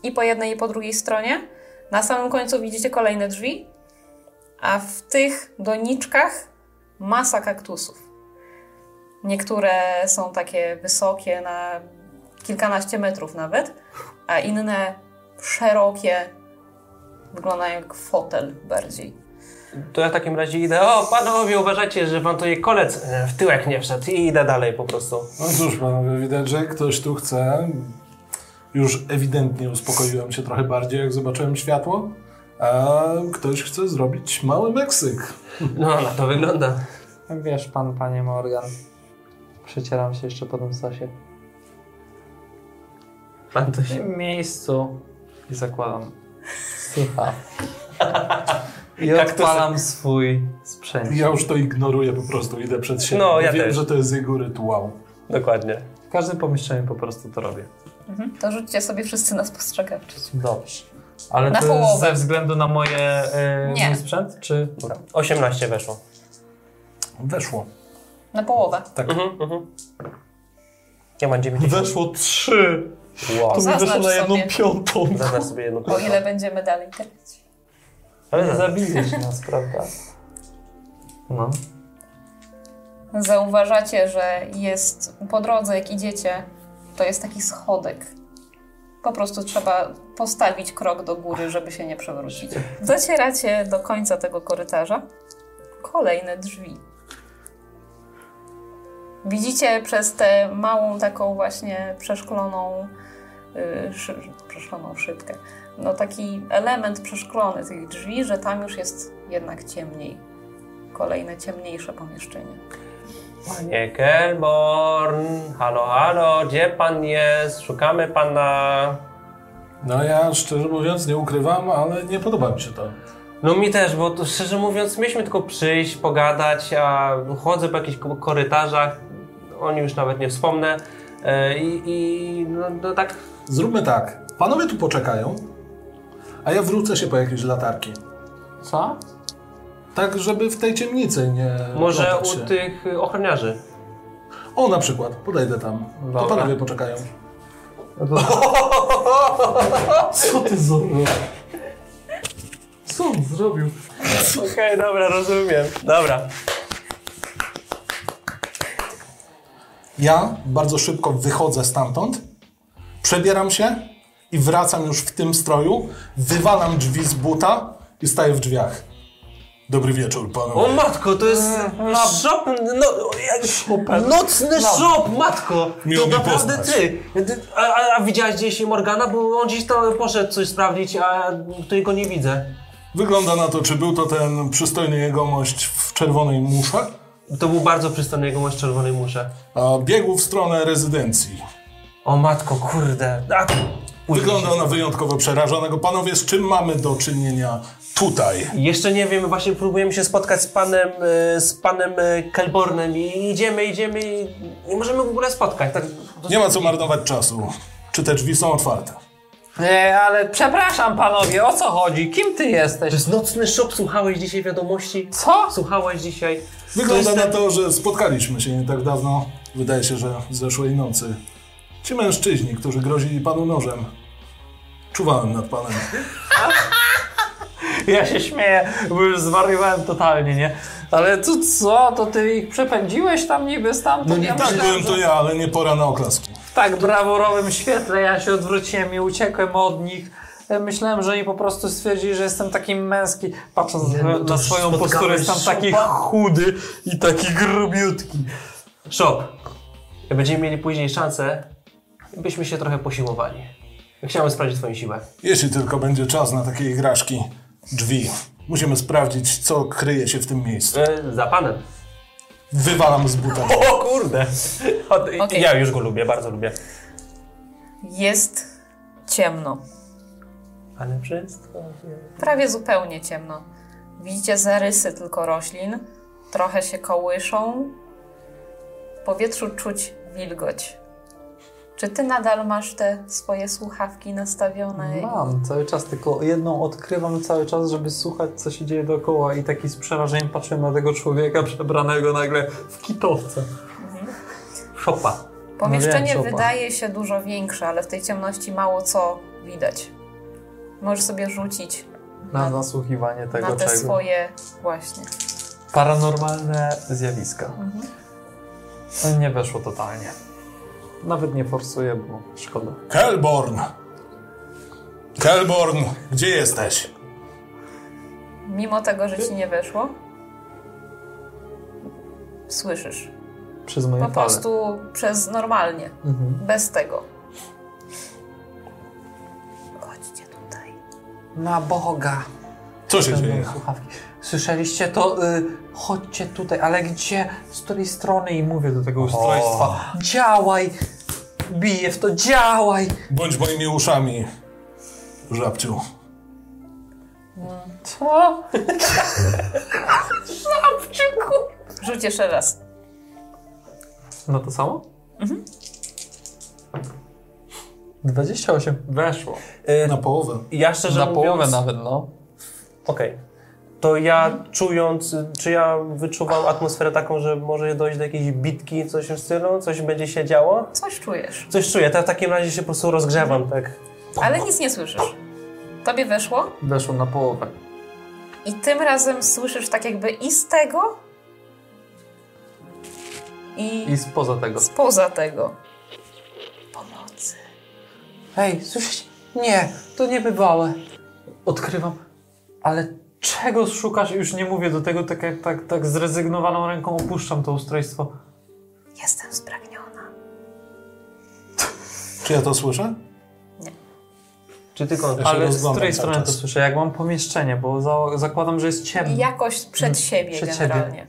i po jednej i po drugiej stronie. Na samym końcu widzicie kolejne drzwi, a w tych doniczkach masa kaktusów. Niektóre są takie wysokie na kilkanaście metrów nawet, a inne szerokie, wyglądają jak fotel bardziej. To ja w takim razie idę. O, panowie, uważajcie, że wam tutaj kolec e, w tyłek nie wszedł. I idę dalej po prostu. No cóż, panowie, widać, że ktoś tu chce. Już ewidentnie uspokoiłem się trochę bardziej, jak zobaczyłem światło. A ktoś chce zrobić mały Meksyk. No, na to wygląda. Wiesz pan, panie Morgan. Przecieram się jeszcze po tym sosie. Pan to W tym miejscu i zakładam słucha. I Kaktusy. odpalam swój sprzęt. Ja już to ignoruję po prostu, idę przed siebie. No, ja wiem, też. że to jest jego rytuał. Dokładnie. W każdym pomieszczeniu po prostu to robię. Mhm. To rzućcie sobie wszyscy na spostrzegawczość. Dobrze. Ale Na to jest połowę. ze względu na moje e, Nie. mój sprzęt, czy... Dobra. 18 weszło. Weszło. Na połowę. Tak. Mhm, mhm. Ja mam 90. Weszło trzy. Wow. To mi weszło na jedną piątą. Zaznacz sobie jedną O ile będziemy dalej grać. Ale za... zabijesz nas, prawda? No. Zauważacie, że jest po drodze, jak idziecie, to jest taki schodek. Po prostu trzeba postawić krok do góry, żeby się nie przewrócić. Docieracie do końca tego korytarza. Kolejne drzwi. Widzicie przez tę małą taką właśnie przeszkloną, yy, szy, przeszkloną szybkę, no taki element przeszklony tych drzwi, że tam już jest jednak ciemniej. Kolejne ciemniejsze pomieszczenie. Panie Kelborn, halo, halo, gdzie pan jest? Szukamy pana. No ja szczerze mówiąc nie ukrywam, ale nie podoba mi się to. No mi też, bo to, szczerze mówiąc, mieliśmy tylko przyjść, pogadać, a chodzę po jakichś ko- korytarzach, o nim już nawet nie wspomnę. E, I, i no, no tak, Zróbmy tak. Panowie tu poczekają, a ja wrócę się po jakieś latarki. Co? Tak, żeby w tej ciemnicy nie może u się. tych ochroniarzy. O, na przykład. Podejdę tam. To Dobra. panowie poczekają. Co ty zrobił? Co on zrobił? Okej, dobra, rozumiem. Dobra. Ja bardzo szybko wychodzę stamtąd, przebieram się i wracam już w tym stroju, wywalam drzwi z buta i staję w drzwiach. Dobry wieczór, O panowie. matko, to jest shop, no, jak, nocny shop, matko. Miło to mi naprawdę poznać. ty. Ty- A, a, a widziałeś gdzieś Morgana? Bo on gdzieś tam poszedł coś sprawdzić, a tutaj go nie widzę. Wygląda na to, czy był to ten przystojny jegomość w czerwonej musze, To był bardzo przystojny jegomość czerwonej musze. a biegł w stronę rezydencji. O matko, kurde. A, Wygląda na wyjątkowo przerażonego. Panowie, z czym mamy do czynienia tutaj? Jeszcze nie wiem, właśnie próbujemy się spotkać z panem, e, z panem e, Kelbornem i idziemy, idziemy i nie możemy w ogóle spotkać. Tak, Nie ma co marnować czasu. Czy te drzwi są otwarte? Nie, ale przepraszam panowie, o co chodzi? Kim ty jesteś? To jest nocny shop, słuchałeś dzisiaj wiadomości? Co? Słuchałeś dzisiaj? Wygląda na ten- to, że spotkaliśmy się nie tak dawno. Wydaje się, że zeszłej nocy. Ci mężczyźni, którzy grozili panu nożem. Czuwałem nad panem. Ja się śmieję, bo już zwariowałem totalnie, nie? Ale to co? To ty ich przepędziłeś tam niby stamtąd? No nie ja Tak, myślałem, byłem że to ja, ale nie pora na oklaski. w tak brawurowym świetle ja się odwróciłem i uciekłem od nich. E, Myślałem, że oni po prostu stwierdzili, że jestem taki męski. Patrząc Nie, no na swoją posturę, jestem taki chudy i taki grubiutki. Shop. Jak będziemy mieli później szansę, byśmy się trochę posiłowali. Chciałem sprawdzić twoją siłę. Jeśli tylko będzie czas na takie igraszki. Drzwi. Musimy sprawdzić, co kryje się w tym miejscu. E, za panem. Wywalam z buta. O kurde! Od, Okej. Ja już go lubię, bardzo lubię. Jest ciemno. Ale wszystko... Prawie zupełnie ciemno. Widzicie zarysy tylko roślin. Trochę się kołyszą. W powietrzu czuć wilgoć. Czy ty nadal masz te swoje słuchawki nastawione? Mam, cały czas tylko jedną odkrywam cały czas, żeby słuchać co się dzieje dookoła i taki z przerażeniem patrzę na tego człowieka przebranego nagle w kitowce. Szopa. Pomieszczenie No wiem, szopa. wydaje się dużo większe, ale w tej ciemności mało co widać. Możesz sobie rzucić Na nasłuchiwanie tego na te czego. swoje właśnie. Paranormalne zjawiska. No, Nie weszło totalnie. Nawet nie forsuję, bo szkoda. Kelborn! Kelborn, gdzie jesteś? Mimo tego, że ci nie weszło, słyszysz. Przez moje Po fale. prostu przez normalnie. Mhm. Bez tego. Na Boga. Co się dzieje? słuchawki. Słyszeliście to? Y, chodźcie tutaj, ale gdzie? Z której strony? I mówię do tego ustrojstwa. Działaj! Biję w to, działaj! Bądź moimi uszami, żabciu. Co? Rzuć jeszcze raz. No to samo? Mhm. 28. Weszło. E, Na połowę. ja szczerze Na mówiąc... połowę nawet, no. Okej. To ja czując, czy ja wyczuwam atmosferę taką, że może dojść do jakiejś bitki, coś w stylu, coś będzie się działo? Coś czujesz. Coś czuję, to w takim razie się po prostu rozgrzewam, tak? Ale nic nie słyszysz. Tobie weszło Weszło na połowę. i tym razem słyszysz tak jakby i z tego i, I spoza tego. spoza tego. Hej, słyszysz? Nie, to niebywałe. Odkrywam. Ale czego szukasz? Już nie mówię do tego, tak jak tak, tak zrezygnowaną ręką opuszczam to ustrojstwo. Jestem spragniona. Czy ja to słyszę? Czy tylko... Ja Ale z której strony to słyszę? Jak mam pomieszczenie, bo za, zakładam, że jest ciemno. I jakoś przed siebie Mm. Przed siebie. generalnie.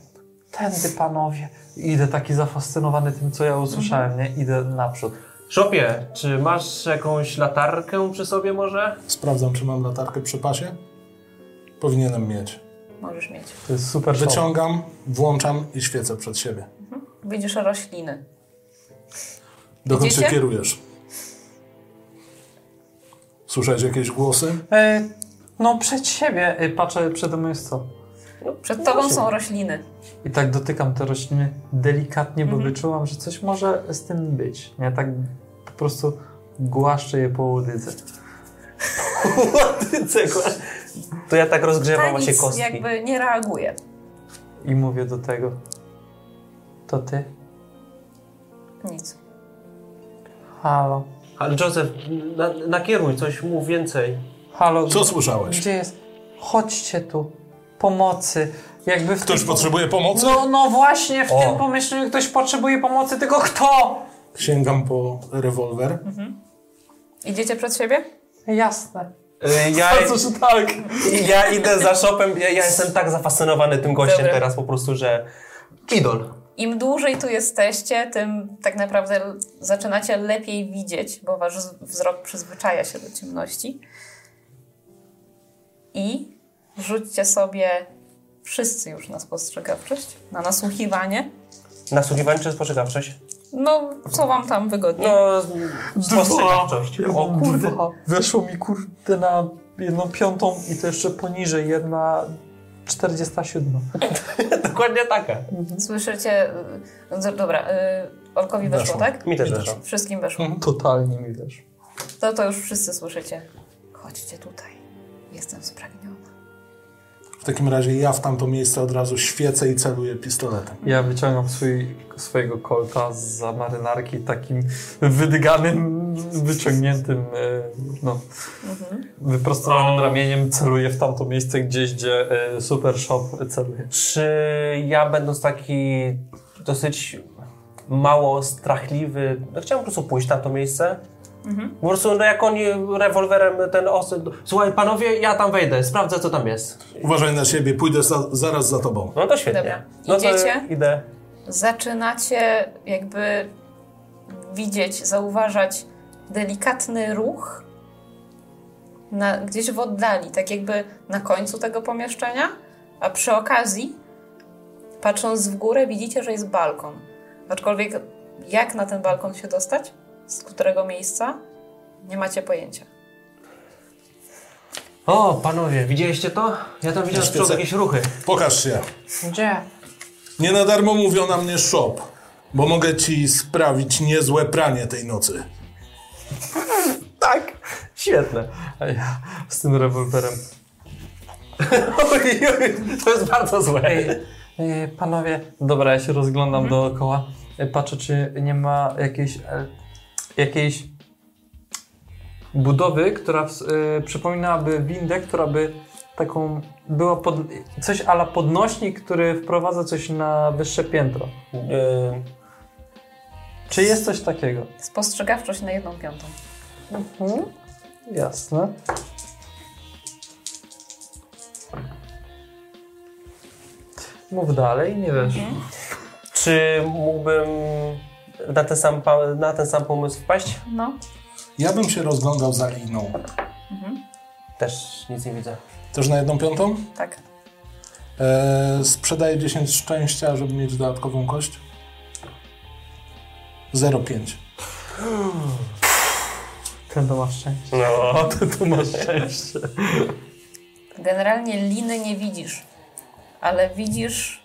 Tędy, panowie. Idę taki zafascynowany tym, co ja usłyszałem, nie? Idę naprzód. Szopie, czy masz jakąś latarkę przy sobie może? Sprawdzam, czy mam latarkę przy pasie. Powinienem mieć. Możesz mieć. To jest super show. Wyciągam, włączam i świecę przed siebie. Widzisz rośliny. Dokąd się Idziecie? kierujesz? Słyszałeś jakieś głosy? E, no przed siebie e, patrzę, przede mną jest co? Przed tobą są rośliny. I tak dotykam te rośliny delikatnie, bo Mhm. wyczułam, że coś może z tym być. Nie, tak po prostu głaszczę je po łodydze. To ja tak rozgrzewam Ta właśnie kostki. jakby nie reaguje. I mówię do tego, to ty? Nic. Halo. Ale Józef, na, nakieruj coś, mów więcej. Halo, Co słyszałeś? gdzie jest? Chodźcie tu. Pomocy. Jakby w Ktoś tym- potrzebuje pomocy? No, no właśnie, w O. tym pomieszczeniu ktoś potrzebuje pomocy, tylko kto? Sięgam po rewolwer. Idziecie przed siebie? Jasne. Y, Ja, Bardzo, że tak. ja idę za shopem, ja, ja jestem tak zafascynowany tym gościem Dobra. teraz po prostu, że idol. Im dłużej tu jesteście, tym tak naprawdę zaczynacie lepiej widzieć, bo wasz wzrok przyzwyczaja się do ciemności. I rzućcie sobie wszyscy już na spostrzegawczość, na nasłuchiwanie. Nasłuchiwanie czy spostrzegawczość? No, co wam tam wygodnie? No, spostrzegawczość. O kurde. Dwa. Weszło mi kurde na jedną piątą i to jeszcze poniżej, jedna 47. Dokładnie taka. Słyszycie... y, Dobra, y, Olkowi weszło, Weszło. tak? Mi też weszło. Wszystkim weszło. Totalnie mi wiesz. To to już wszyscy słyszycie. Chodźcie tutaj. Jestem spragniona. W takim razie ja w tamto miejsce od razu świecę i celuję pistoletem. Ja wyciągam swój, swojego kolta z marynarki takim wydyganym, wyciągniętym, e, no, wyprostowanym ramieniem celuję w tamto miejsce gdzieś, gdzie e, Super Shop celuje. Czy ja będąc taki dosyć mało strachliwy, no chciałem po prostu pójść na to miejsce? Po prostu no jak oni rewolwerem ten osy... Słuchaj, panowie, ja tam wejdę, sprawdzę co tam jest. Uważaj na siebie, pójdę za, zaraz za tobą. No to świetnie. Dobra. No to Idziecie? idę. Zaczynacie jakby widzieć, zauważać delikatny ruch na, gdzieś w oddali, tak jakby na końcu tego pomieszczenia, a przy okazji, patrząc w górę, widzicie, że jest balkon. Aczkolwiek jak na ten balkon się dostać? Z którego miejsca? Nie macie pojęcia. O, panowie, widzieliście to? Ja tam widziałem z przodu jakieś ruchy. Pokaż się. Gdzie? Nie na darmo mówią na mnie shop, bo mogę ci sprawić niezłe pranie tej nocy. Tak, świetne. A ja z tym rewolwerem. To jest bardzo złe. Ej, panowie, dobra, ja się rozglądam dookoła. E, Patrzę, czy nie ma jakiejś, e, jakiejś budowy, która e, przypominałaby windę, która by taką była pod, coś ala podnośnik, który wprowadza coś na wyższe piętro. Yy, Czy jest coś takiego? Spostrzegawczość na jedną piątą. Jasne. Mów dalej, nie wiesz. czy mógłbym na ten, sam, na ten sam pomysł wpaść? No. Ja bym się rozglądał za liną. Też nic nie widzę. Też na jedną piątą? Tak. Eee, sprzedaję 10 szczęścia, żeby mieć dodatkową kość. 0,5. Ten to masz szczęście. No. Ty tu masz szczęście. Generalnie liny nie widzisz, ale widzisz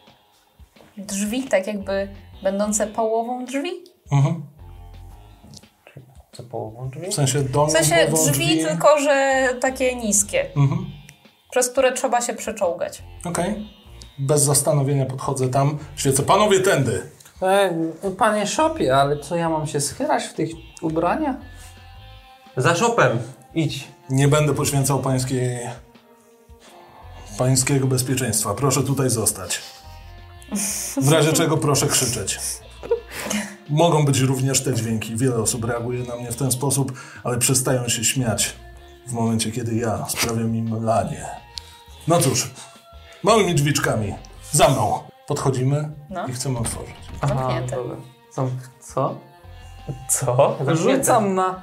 drzwi, tak jakby będące połową drzwi. Mhm. Co połową drzwi? W sensie dolną W sensie połową drzwi, tylko że takie niskie, Mhm. przez które trzeba się przeczołgać. Okej. Bez zastanowienia podchodzę tam. Świecę. Panowie, tędy. E, panie Szopie, ale co ja mam się schylać w tych ubraniach? Za shopem. Idź. Nie będę poświęcał pańskiej... pańskiego bezpieczeństwa. Proszę tutaj zostać. W razie czego proszę krzyczeć. Mogą być również te dźwięki. Wiele osób reaguje na mnie w ten sposób, ale przestają się śmiać w momencie, kiedy ja sprawiam im lanie. No cóż, małymi drzwiczkami. Za mną. Podchodzimy No. i chcemy otworzyć. Zamknięte. dobra. Zam- Co? Co? Rzucam na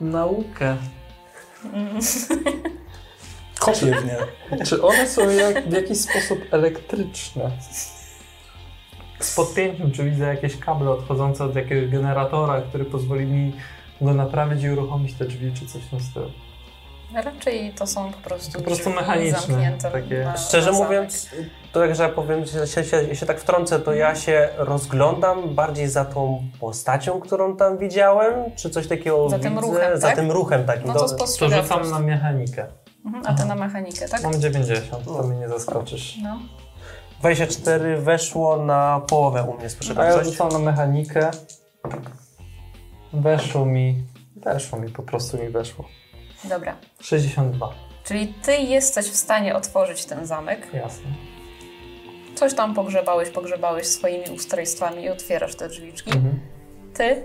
naukę. Kopię w nie. Czy one są jak, w jakiś sposób elektryczne? Z podpięciem, czy widzę jakieś kable odchodzące od jakiegoś generatora, który pozwoli mi go naprawić i uruchomić te drzwi, czy coś w tym stylu? Raczej to są po prostu, Po prostu drzwi mechaniczne, zamknięte takie- na, Szczerze na mówiąc, to jak że ja powiem, się, się, się, się tak wtrącę, to ja się rozglądam bardziej za tą postacią, którą tam widziałem, czy coś takiego Za tym widzę, ruchem, za tak? tym ruchem takim. No do- to To spostrzegawczość. rzucam na mechanikę. Mhm, a ty na mechanikę, tak? Mam 90, to mnie nie zaskoczysz. No. 24 weszło na połowę u mnie, A ja rzucam na mechanikę. Weszło mi Weszło mi, po prostu mi weszło. Dobra. 62. Czyli ty jesteś w stanie otworzyć ten zamek. Jasne. Coś tam pogrzebałeś, pogrzebałeś swoimi ustrojstwami i otwierasz te drzwiczki. Mhm. Ty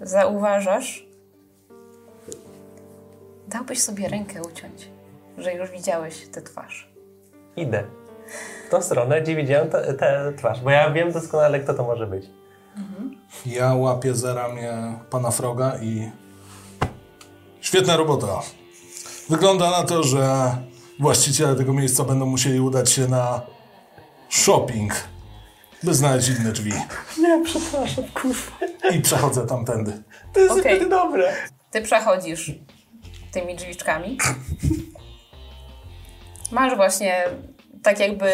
zauważasz, dałbyś sobie rękę uciąć, że już widziałeś tę twarz. Idę. W tą stronę, gdzie widziałem tę twarz, bo ja wiem doskonale, kto to może być. Ja łapię za ramię pana Froga i... Świetna robota. Wygląda na to, że właściciele tego miejsca będą musieli udać się na shopping, by znaleźć inne drzwi. Nie, przepraszam, kurwa. I przechodzę tamtędy. To jest zbyt dobre. Ty przechodzisz tymi drzwiczkami. Masz właśnie tak jakby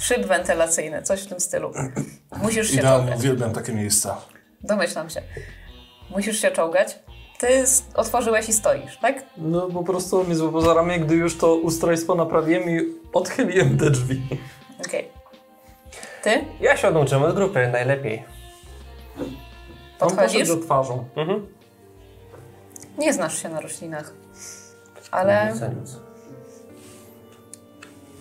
szyb wentylacyjny, coś w tym stylu. Musisz się Idealnie czołgać. uwielbiam takie miejsca. Domyślam się. Musisz się czołgać. Ty otworzyłeś i stoisz, tak? No po prostu mi złapał za ramię, gdy już to ustrojstwo naprawiłem i odchyliłem te drzwi. Okej. Ty Ja się odłączyłem od grupy, najlepiej. On podchodzisz. poszedł za twarzą. Mhm. Nie znasz się na roślinach. Ale Nic, nic.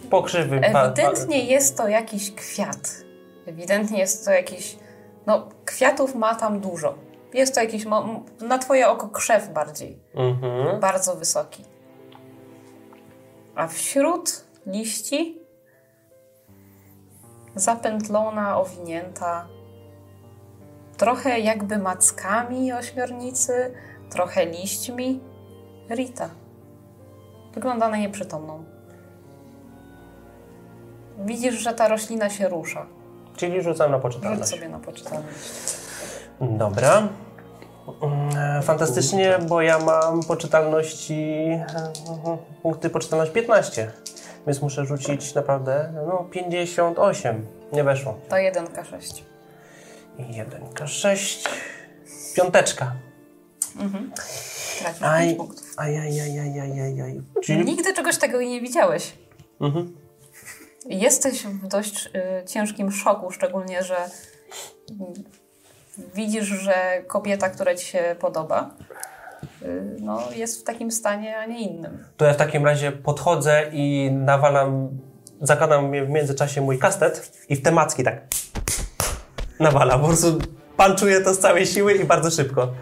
Pokrzywy. pa- pa- ewidentnie jest to jakiś kwiat. Ewidentnie jest to jakiś. No, kwiatów ma tam dużo. Jest to jakiś, mo- na twoje oko, krzew bardziej. Mhm. Bardzo wysoki. A wśród liści zapętlona, owinięta, trochę jakby mackami ośmiornicy, trochę liśćmi. Rita. Wygląda na nieprzytomną. Widzisz, że ta roślina się rusza. Czyli rzucam na Rzuć poczytalność. sobie na poczytalność. Dobra. Mm, Fantastycznie, bo ja mam poczytalności, mhm, punkty poczytalność 15, więc muszę rzucić naprawdę no 58. Nie weszło. To 1K6. I 1K6. Piąteczka. Tracisz Aj, 5 punktów. aj, aj, aj, aj, aj, aj, aj. Czyli... Nigdy czegoś takiego nie widziałeś. Mhm. Jesteś w dość y, ciężkim szoku, szczególnie, że widzisz, że kobieta, która ci się podoba, y, no, jest w takim stanie, a nie innym. To ja w takim razie podchodzę i nawalam, zakładam w międzyczasie mój kastet i w te macki tak nawalam. Po prostu panczuje to z całej siły i bardzo szybko.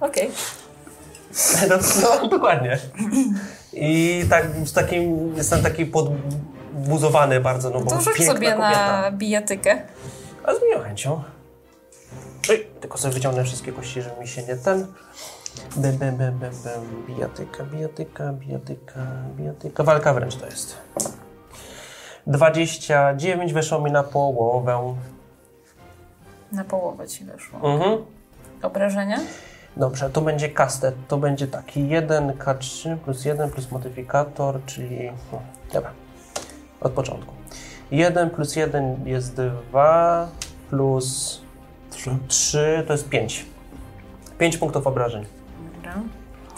Okej. No, no dokładnie. I tak z takim, jestem taki podbuzowany bardzo, no bo To rzuć sobie kobieta. na bijatykę. A z miłą chęcią. Oj, tylko sobie wyciągnę wszystkie kości, żeby mi się nie ten... Bem, bem, bem, bem, bem. Bijatyka, bijatyka, bijatyka, bijatyka. Walka wręcz to jest. 29 weszło mi na połowę. Na połowę ci weszło. Mhm. Obrażenia? Dobrze, to będzie kastet. To będzie taki 1K3 plus 1 plus modyfikator, czyli... No, dobra. Od początku. 1 plus 1 jest 2 plus Trzy. 3 to jest 5. 5 punktów obrażeń. Dobra.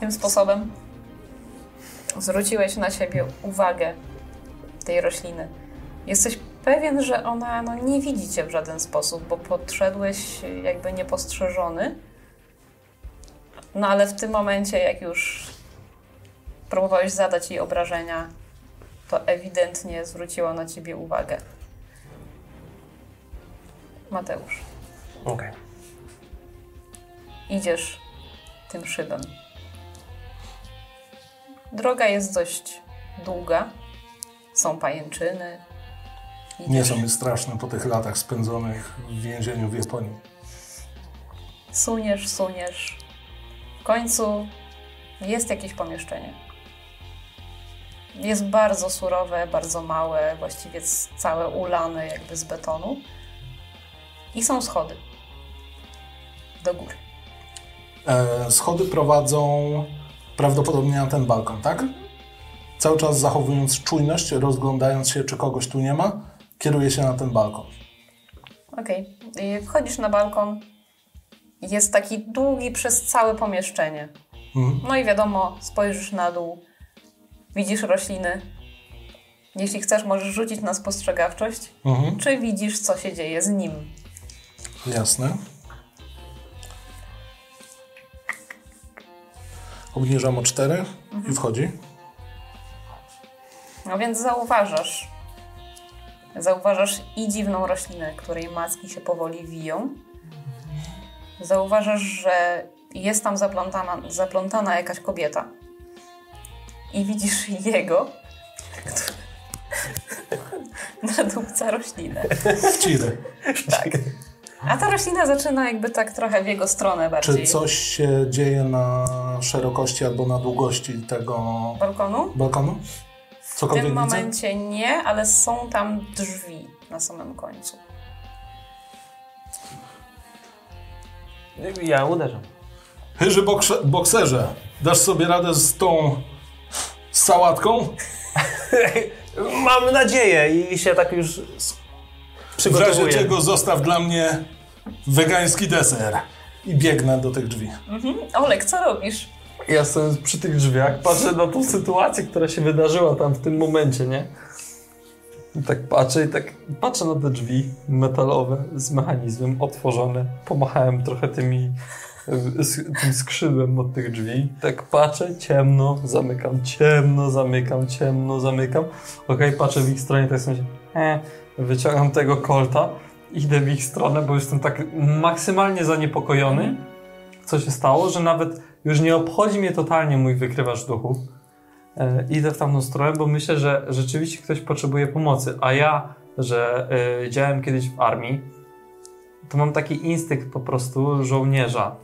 Tym sposobem zwróciłeś na siebie uwagę tej rośliny. Jesteś pewien, że ona no, nie widzi cię w żaden sposób, bo podszedłeś jakby niepostrzeżony. No ale w tym momencie, jak już próbowałeś zadać jej obrażenia, to ewidentnie zwróciła na ciebie uwagę. Mateusz, Okej. idziesz tym szybem. Droga jest dość długa. Są pajęczyny. Nie Idziesz, są mi straszne po tych latach spędzonych w więzieniu w Japonii. suniesz, suniesz. W końcu jest jakieś pomieszczenie. Jest bardzo surowe, bardzo małe, właściwie całe ulane jakby z betonu. I są schody. Do góry. E, schody prowadzą prawdopodobnie na ten balkon, tak? Cały czas zachowując czujność, rozglądając się, czy kogoś tu nie ma, kieruję się na ten balkon. Okej. I Wchodzisz na balkon. Jest taki długi przez całe pomieszczenie. Mhm. No i wiadomo, spojrzysz na dół, widzisz rośliny. Jeśli chcesz, możesz rzucić na spostrzegawczość. Mhm. Czy widzisz, co się dzieje z nim? Jasne. Obniżam o 4 i wchodzi. No więc zauważasz. Zauważasz i dziwną roślinę, której macki się powoli wiją. Zauważasz, że jest tam zaplątana, zaplątana jakaś kobieta. I widzisz jego, który nadupca roślinę. Wciry. Tak. A ta roślina zaczyna jakby tak trochę w jego stronę bardziej. Czy coś się dzieje na szerokości albo na długości tego Balkonu? balkonu? W Cokolwiek tym widzę? momencie nie, ale są tam drzwi na samym końcu. Ja uderzam. Hyży bokserze, dasz sobie radę z tą sałatką? Mam nadzieję i się tak już s- W razie przygotowuję. czego zostaw dla mnie wegański deser. I biegnę do tych drzwi. Mhm. Olek, co robisz? Ja stojąc przy tych drzwiach patrzę na tą sytuację, która się wydarzyła tam w tym momencie, nie? I tak patrzę i tak patrzę na te drzwi metalowe z mechanizmem otworzone. Pomachałem trochę tymi, z, tym skrzydłem od tych drzwi. Tak patrzę, ciemno, zamykam, ciemno, zamykam, ciemno, zamykam. Okej, patrzę w ich stronę, tak sobie e, wyciągam tego kolta, idę w ich stronę, bo jestem tak maksymalnie zaniepokojony, co się stało, że nawet już nie obchodzi mnie totalnie mój wykrywacz duchów. E, idę w tamtą stronę, bo myślę, że rzeczywiście ktoś potrzebuje pomocy. A ja, że e, działałem kiedyś w armii, to mam taki instynkt po prostu żołnierza,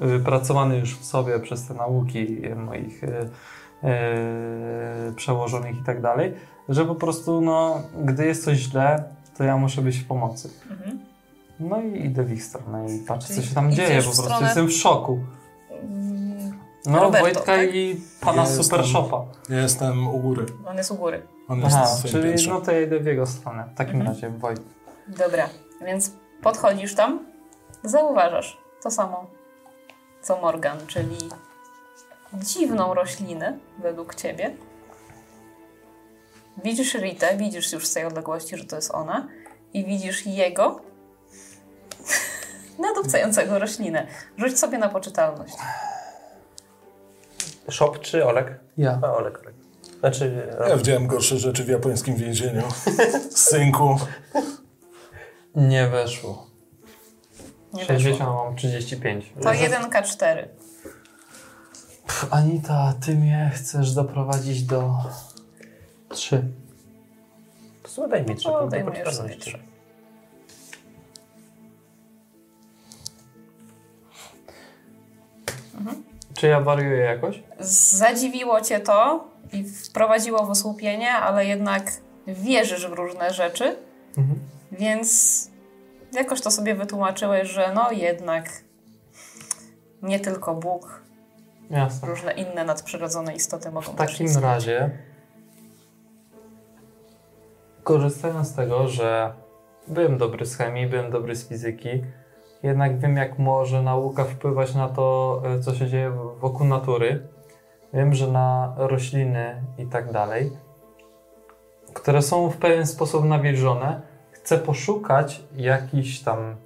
wypracowany już w sobie przez te nauki moich e, e, przełożonych i tak dalej, że po prostu, no, gdy jest coś źle, to ja muszę być w pomocy. Mhm. No i idę w ich stronę i patrzę, co się tam dzieje, po prostu jestem w szoku. Mm, No, Roberto, Wojtka tak? i pana Ja Super jestem- Shopa. Ja jestem u góry. On jest u góry. On jest Aha, czyli piętrze. no to ja idę w jego stronę. W takim Mhm. razie, Wojt. Dobra, więc podchodzisz tam, zauważasz to samo co Morgan, czyli dziwną roślinę według ciebie. Widzisz Ritę, widzisz już z tej odległości, że to jest ona i widzisz jego nadupcającego roślinę. Rzuć sobie na poczytalność. Shop czy Olek? Ja. A, Olek, Olek. Znaczy, Ja widziałem gorsze rzeczy w japońskim więzieniu. Synku. Nie weszło. Nie 60, weszło. mam 35. To 1K4. Pff, Anita, ty mnie chcesz doprowadzić do 3. to sobie daj mi trzy O, punkty dajmujesz sobie poczytalności. trzy. Czy ja wariuję jakoś? Zadziwiło cię to i wprowadziło w osłupienie, ale jednak wierzysz w różne rzeczy, Mhm. więc jakoś to sobie wytłumaczyłeś, że no jednak nie tylko Bóg, Jasne. różne inne nadprzyrodzone istoty mogą W takim istnieć. razie, korzystając z tego, że byłem dobry z chemii, byłem dobry z fizyki, jednak wiem, jak może nauka wpływać na to, e, co się dzieje wokół natury. Wiem, że na rośliny i tak dalej, które są w pewien sposób nawilżone, chcę poszukać jakichś tam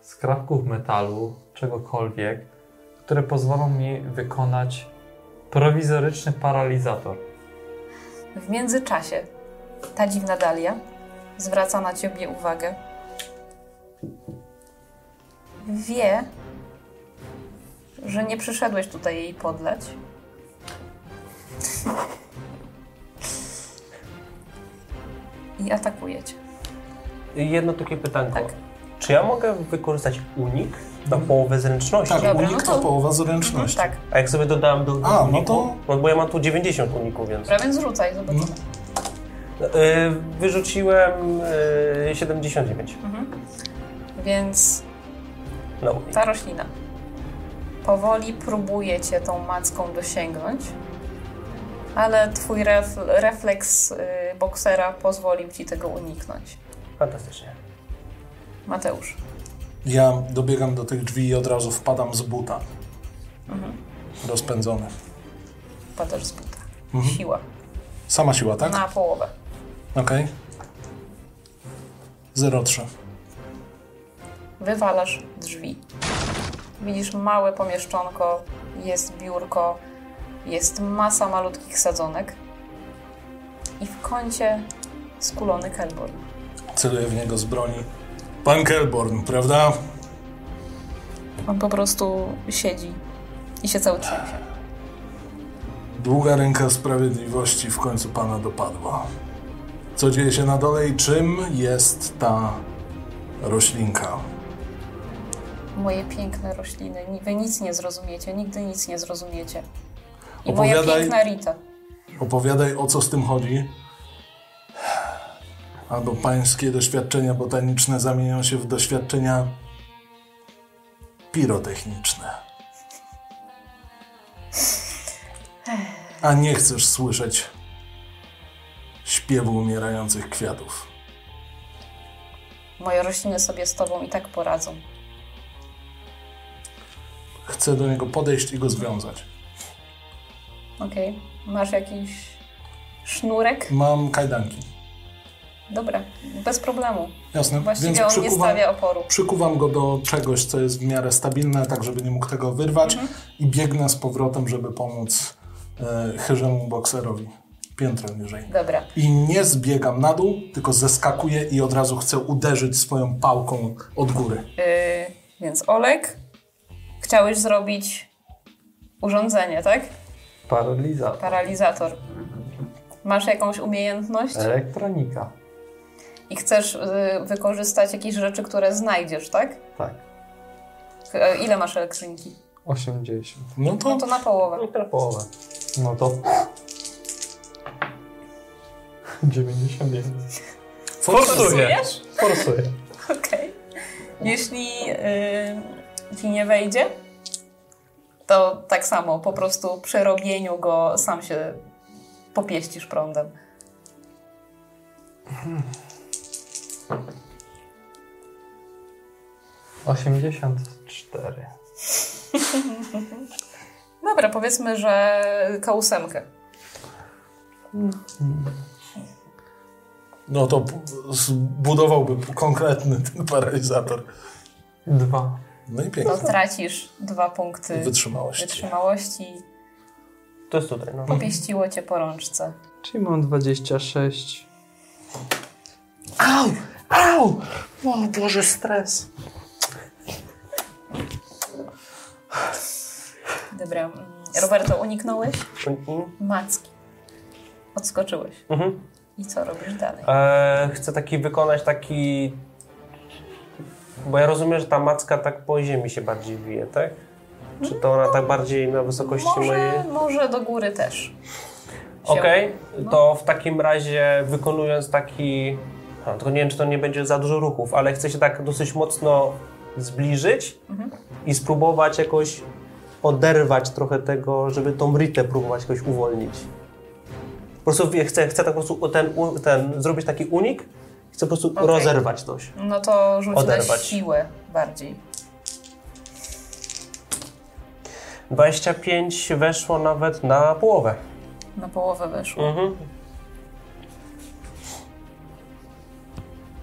skrawków metalu, czegokolwiek, które pozwolą mi wykonać prowizoryczny paralizator. W międzyczasie ta dziwna Dalia zwraca na ciebie uwagę. Wie, że nie przyszedłeś tutaj jej podlać. I atakuje cię. Jedno takie pytanko. Tak. Czy ja mogę wykorzystać unik na połowę zręczności? Tak, Dobra, unik no to- to połowa zręczności. Tak, A jak sobie dodałem do A, no uniku, to- no bo ja mam tu 90 uników, więc... prawie zrzucaj, zobaczymy. No. E, wyrzuciłem e, 79 Więc na unik. ta roślina powoli próbuje cię tą macką dosięgnąć, ale twój ref, refleks y, boksera pozwolił ci tego uniknąć. Fantastycznie. Mateusz. Ja dobiegam do tych drzwi i od razu wpadam z buta. Rozpędzony. Padasz z buta. Mhm. Siła. Sama siła, tak? Na połowę. Okej. 0,3. Wywalasz drzwi. Widzisz małe pomieszczonko jest biurko, jest masa malutkich sadzonek i w kącie skulony kelbor. Celuję w niego z broni. Pan Kelborn, prawda? On po prostu siedzi i się cały trzęsie. Długa ręka sprawiedliwości w końcu pana dopadła. Co dzieje się na dole i czym jest ta roślinka? Moje piękne rośliny, wy nic nie zrozumiecie, nigdy nic nie zrozumiecie. I moja Opowiadaj. piękna Rita. Opowiadaj o co z tym chodzi. Albo pańskie doświadczenia botaniczne zamienią się w doświadczenia pirotechniczne. A nie chcesz słyszeć śpiewu umierających kwiatów. Moje rośliny sobie z tobą i tak poradzą. Chcę do niego podejść i go związać. Okej. Masz jakiś sznurek? Mam kajdanki. Dobra, bez problemu. Jasne. Właściwie Więc on nie przykuwam, stawia oporu. przykuwam go do czegoś, co jest w miarę stabilne, tak żeby nie mógł tego wyrwać i biegnę z powrotem, żeby pomóc e, chyżemu bokserowi. Piętro niżej. Dobra. I nie zbiegam na dół, tylko zeskakuję i od razu chcę uderzyć swoją pałką od góry. Yy, więc Olek, chciałeś zrobić urządzenie, tak? Paralizator. Paralizator. Masz jakąś umiejętność Elektronika i chcesz y, wykorzystać jakieś rzeczy, które znajdziesz, tak? Tak. E, ile masz elektroniki? 80. No to, no to na połowę. No to na połowę. No to... 91. Forsuję. Forsuję. Okej. Okay. Jeśli yy, ci nie wejdzie, to tak samo, po prostu przy robieniu go sam się popieścisz prądem. Hmm. 84. Dobra, powiedzmy, że K8. No to zbudowałby konkretny ten paralizator. Dwa. No i pięknie. No tracisz dwa punkty wytrzymałości. wytrzymałości. To jest tutaj, no. Popieściło cię po rączce. Czyli mam 26. Au! Au! O Boże, stres. Dobra. mm, Roberto, uniknąłeś Mhm. macki. Odskoczyłeś. Mhm. I co robisz dalej? E, chcę taki wykonać taki... Bo ja rozumiem, że ta macka tak po ziemi się bardziej wije, tak? Czy to ona tak bardziej na wysokości mojej... Może, może do góry też. Okej, to w takim razie wykonując taki... A, tylko nie wiem, czy to nie będzie za dużo ruchów, ale chcę się tak dosyć mocno zbliżyć i spróbować jakoś oderwać trochę tego, żeby tą ritę próbować jakoś uwolnić. Po prostu chcę, chcę tak po prostu ten, ten, zrobić taki unik, chcę po prostu Okej. rozerwać coś. No to rzuć na Oderwać. siłę bardziej. 25 weszło nawet na połowę. Na połowę weszło. Mhm.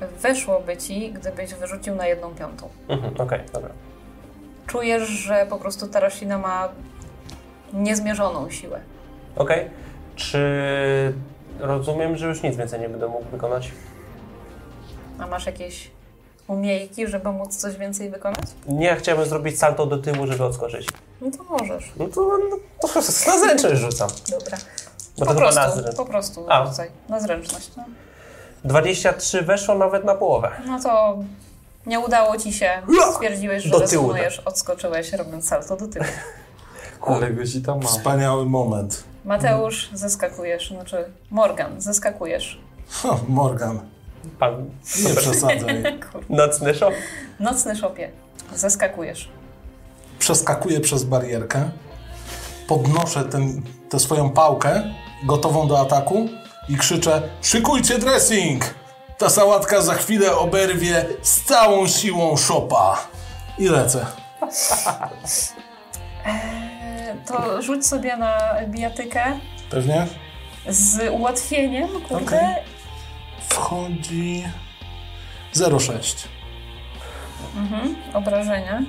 Weszłoby ci, gdybyś wyrzucił na jedną piątą. Mhm. Okej, dobra. Czujesz, że po prostu ta roślina ma niezmierzoną siłę. Okej. Czy rozumiem, że już nic więcej nie będę mógł wykonać? A masz jakieś umiejki, żeby móc coś więcej wykonać? Nie, chciałbym zrobić salto do tyłu, żeby odskoczyć. No to możesz. No to, no, to na zręczność rzucam. Dobra. Bo po chyba na prostu, po prostu A. rzucaj. Na zręczność. No. 23 weszło nawet na połowę. no to nie udało ci się. Stwierdziłeś, że rezonujesz, odskoczyłeś, robiąc salto do tyłu. Ale gości tam mam. Wspaniały moment. Mateusz, zeskakujesz. Znaczy, Morgan, zeskakujesz. O, Morgan, Pan nie przesadzaj. nocny szok. Nocny szopie. Zeskakujesz. Przeskakuję przez barierkę, podnoszę ten, tę swoją pałkę, gotową do ataku i krzyczę szykujcie dressing! Ta sałatka za chwilę oberwie z całą siłą szopa. I lecę. E, To rzuć sobie na bijatykę Pewnie? z ułatwieniem, kurde. Okej. Wchodzi 0,6. Mhm, obrażenia.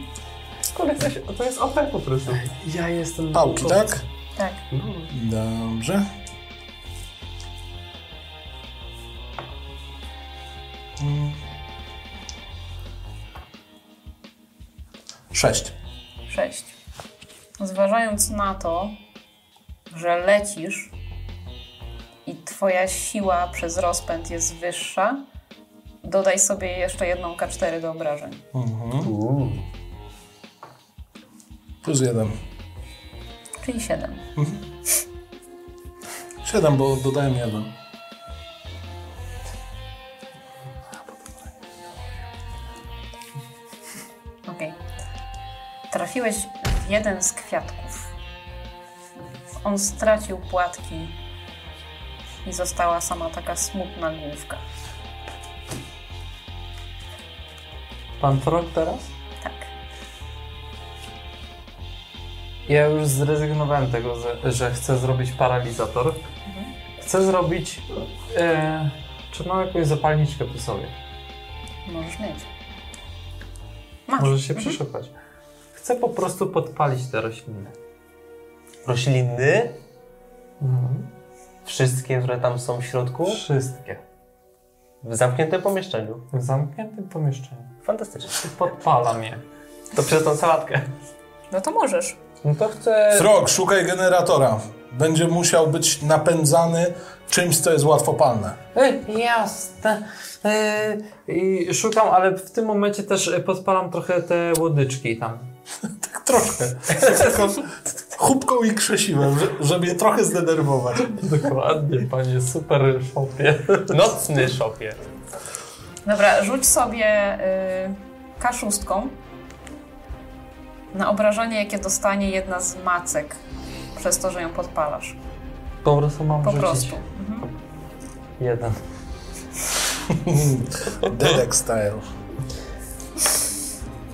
Jesteś, to jest OP po prostu. Ja jestem... Pałki, tak? Tak. Dobrze. Sześć. 6. Zważając na to, że lecisz i twoja siła przez rozpęd jest wyższa, dodaj sobie jeszcze jedną K4 do obrażeń. Mhm. Plus jeden. Czyli 7. Siedem, bo dodałem jeden. Trafiłeś w jeden z kwiatków. On stracił płatki i została sama taka smutna główka. Pan Frog teraz? Tak. Ja już zrezygnowałem tego, że, chcę zrobić paralizator. Chcę zrobić... E, czy mam jakąś zapalniczkę przy sobie? Możesz mieć. Masz. Możesz się przeszukać. Chcę po prostu podpalić te rośliny. Rośliny, wszystkie, które tam są w środku, Wszystkie. w zamkniętym pomieszczeniu. W zamkniętym pomieszczeniu. Fantastycznie. Podpalam je. To przez tą sałatkę. No to możesz. No to chcę... Frog, szukaj generatora. Będzie musiał być napędzany czymś, co jest łatwopalne. Ej, jasne. I szukam, ale w tym momencie też podpalam trochę te łodyczki tam. Tak troszkę. Tylko chubką i krzesiłem, że- żeby je trochę zdenerwować. Dokładnie, panie super szopie. Nocny szopie. Dobra, rzuć sobie y, kaszustką na obrażenie, jakie dostanie jedna z macek przez to, że ją podpalasz. Po prostu mam Po rzucić prostu. Mhm. jeden. Dedek style.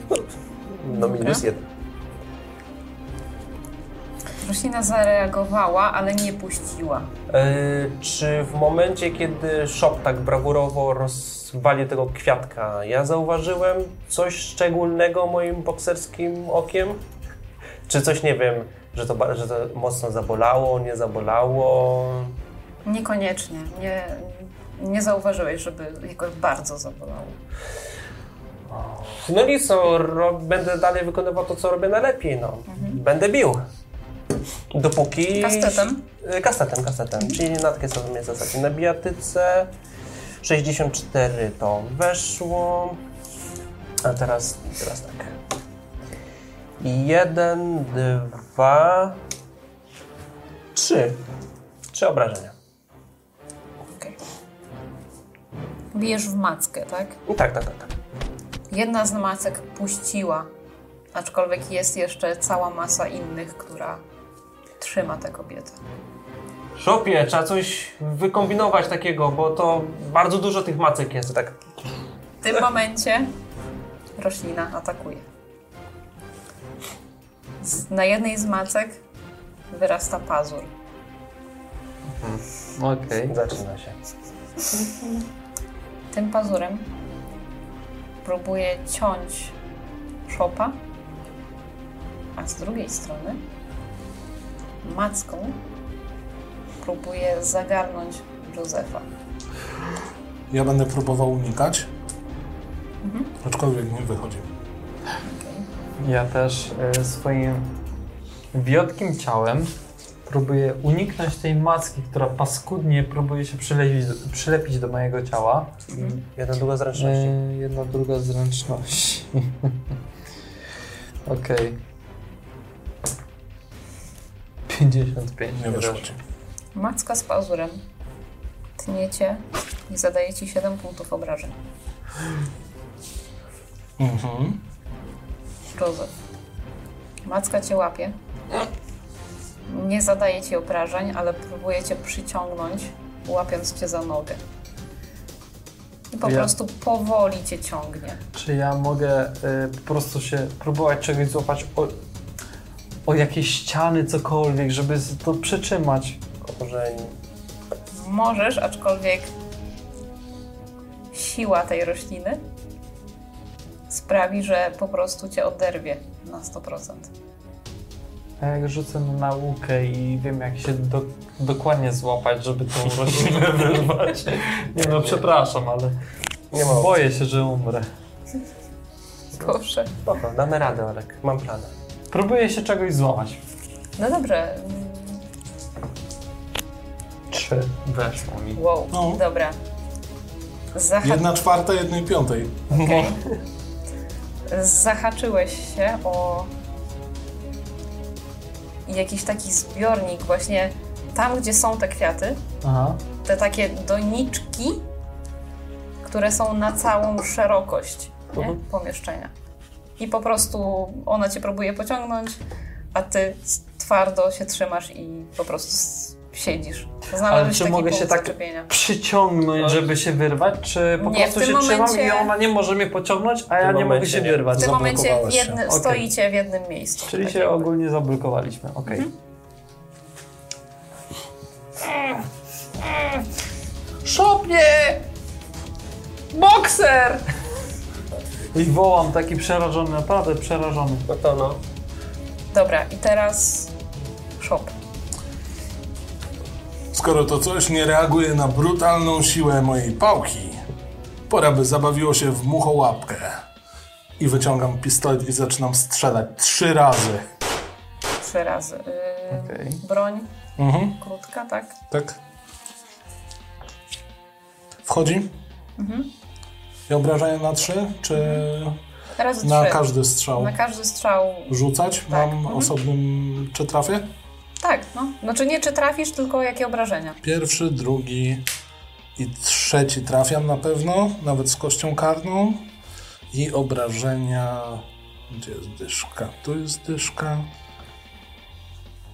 No minus jeden. Roślina zareagowała, ale nie puściła. E, czy w momencie, kiedy Shop tak brawurowo rozwali tego kwiatka, ja zauważyłem coś szczególnego moim bokserskim okiem? Czy coś, nie wiem, że to, że to mocno zabolało, nie zabolało? Niekoniecznie. Nie, nie zauważyłeś, żeby jakoś bardzo zabolało. No nic, no, będę dalej wykonywał to, co robię najlepiej, no. Będę bił. Dopóki... Kastetem? Y, Kastetem, kastetem. Czyli na takie same zasadzie. Na bijatyce 64 to weszło. A teraz, teraz tak. Jeden, dwa, trzy. Trzy obrażenia. Okej. Bijesz w mackę, tak? Tak, tak, tak. tak. Jedna z macek puściła, aczkolwiek jest jeszcze cała masa innych, która trzyma tę kobietę. Szopie, trzeba coś wykombinować takiego, bo to bardzo dużo tych macek jest. Tak. W tym momencie roślina atakuje. Z, na jednej z macek wyrasta pazur. Okej. Zaczyna się. Tym pazurem próbuje ciąć szopa, a z drugiej strony macką próbuje zagarnąć Józefa. Ja będę próbował unikać. Aczkolwiek nie wychodzi. Ja też e, swoim wiotkim ciałem próbuję uniknąć tej maski, która paskudnie próbuje się przylepić, przylepić do mojego ciała. Jedna długa zręczności. E, jedna druga zręczności. Okej. 55. Nie wyszło ci. Macka z pazurem tniecie i zadaje ci 7 punktów obrażeń. Mhm. Józef. Macka cię łapie. Nie zadaje ci obrażeń, ale próbuje cię przyciągnąć, łapiąc cię za nogę. I po Ja- prostu powoli cię ciągnie. Czy ja mogę e, po prostu się próbować czegoś złapać o, o jakieś ściany, cokolwiek, żeby to przytrzymać? Korzeń. Możesz, aczkolwiek siła tej rośliny sprawi, że po prostu cię oderwie na 100%. A jak rzucę na naukę i wiem, jak się do, dokładnie złapać, żeby tą roślinę wyrwać. Nie no, przepraszam, ale Nie ma boję się, że umrę. Proszę. Spoko, damy radę, Olek. Mam plan. Próbuję się czegoś złamać. No dobrze. Trzy. Weszło mi. Wow, No. dobra. Zaha- Jedna czwarta jednej piątej. Okej. Zahaczyłeś się o jakiś taki zbiornik właśnie tam, gdzie są te kwiaty, Aha. te takie doniczki, które są na całą szerokość nie? Pomieszczenia. I po prostu ona cię próbuje pociągnąć, a ty twardo się trzymasz i po prostu siedzisz. Ale czy mogę się tak zaczepienia. przyciągnąć, żeby się wyrwać, czy po Nie, prostu się trzymam momencie- i ona nie może mnie pociągnąć, a ja nie mogę się nie. wyrwać. W tym momencie w jednym, Okej. stoicie w jednym miejscu. Czyli Tak się jakby. ogólnie zablokowaliśmy. Okej. Szopnie! Bokser! I wołam taki przerażony, naprawdę przerażony. No to no. Dobra, i teraz shop. Skoro to coś nie reaguje na brutalną siłę mojej pałki, pora by zabawiło się w muchołapkę. I wyciągam pistolet i zaczynam strzelać trzy razy. Trzy razy. Yy, Okej. Broń Mhm, krótka, tak? tak. Wchodzi? I obrażenia na trzy? Czy Razy na trzy. każdy strzał Na każdy strzał. rzucać? Mam Mhm. osobnym... Czy trafię? Tak, no. Znaczy nie czy trafisz, tylko jakie obrażenia. Pierwszy, drugi i trzeci trafiam na pewno, nawet z kością karną. I obrażenia. Gdzie jest dyszka? Tu jest dyszka.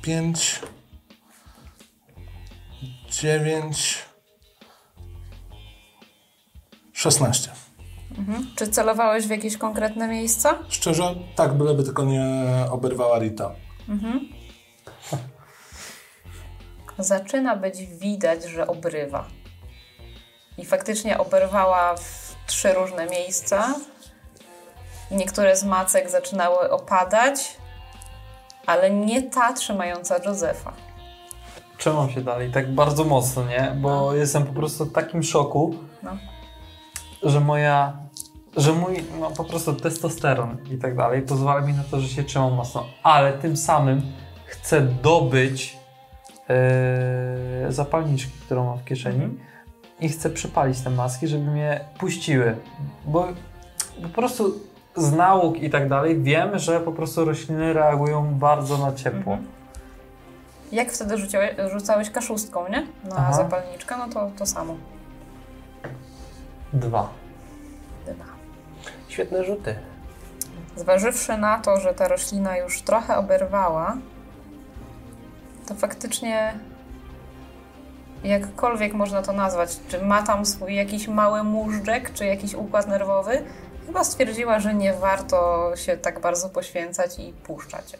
Pięć. Dziewięć. Szesnaście. Czy celowałeś w jakieś konkretne miejsca? Szczerze, tak, byleby tylko nie oberwała Rita. Zaczyna być widać, że obrywa. I faktycznie oberwała w trzy różne miejsca. Niektóre z macek zaczynały opadać, ale nie ta trzymająca Józefa. Trzymam się dalej tak bardzo mocno, nie? Bo jestem po prostu w takim szoku, No. że moja, że mój, no po prostu testosteron i tak dalej pozwala mi na to, że się trzymam mocno, ale tym samym chcę dobyć e, zapalniczki, którą mam w kieszeni i chcę przypalić te maski, żeby mnie puściły, bo po prostu z nauk i tak dalej wiem, że po prostu rośliny reagują bardzo na ciepło. Mhm. Jak wtedy rzuciłeś, rzucałeś kaszustką, nie? Na Aha. zapalniczkę, no to to samo. Dwa. Dyma. Świetne rzuty. Zważywszy na to, że ta roślina już trochę oberwała, to faktycznie jakkolwiek można to nazwać, czy ma tam swój jakiś mały móżdżek, czy jakiś układ nerwowy, chyba stwierdziła, że nie warto się tak bardzo poświęcać i puszcza cię.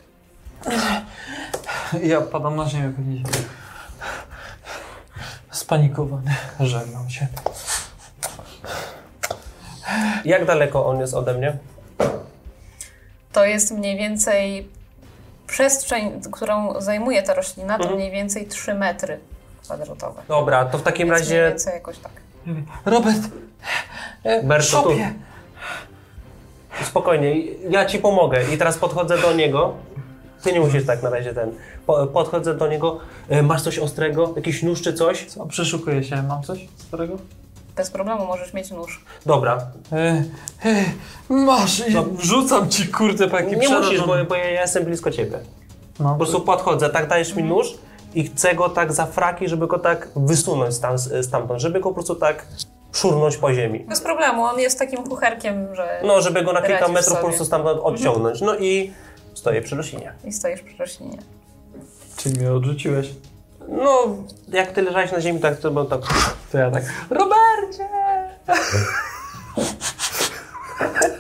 Ja padam na ziemię pewnie. Spanikowany. Żegnam się. Jak daleko on jest ode mnie? To jest mniej więcej przestrzeń, którą zajmuje ta roślina, to mniej więcej 3 metry kwadratowe. Dobra, to w takim Więc mniej razie więcej jakoś tak. Robert! Berto, tu. spokojnie, ja ci pomogę. I teraz podchodzę do niego. Ty nie musisz tak na razie ten. Po, podchodzę do niego. E, Masz coś ostrego? Jakiś nóż czy coś? Co, przeszukuję się. Mam coś starego? Bez problemu możesz mieć nóż. Dobra. E, e, masz! I wrzucam ci kurde po jakim Nie musisz, bo, bo ja jestem blisko ciebie. No, Po prostu podchodzę, tak dajesz mi nóż i chcę go tak za fraki, żeby go tak wysunąć stam, stamtąd, żeby go po prostu tak szurnąć po ziemi. Bez problemu, on jest takim kucherkiem, że No, żeby go na kilka metrów po sobie. prostu stamtąd odciągnąć. No i stoję przy roślinie. i stoisz przy roślinie. Czyli mnie odrzuciłeś. No, jak ty leżałeś na ziemi, tak to bo tak. To ja tak. Robercie!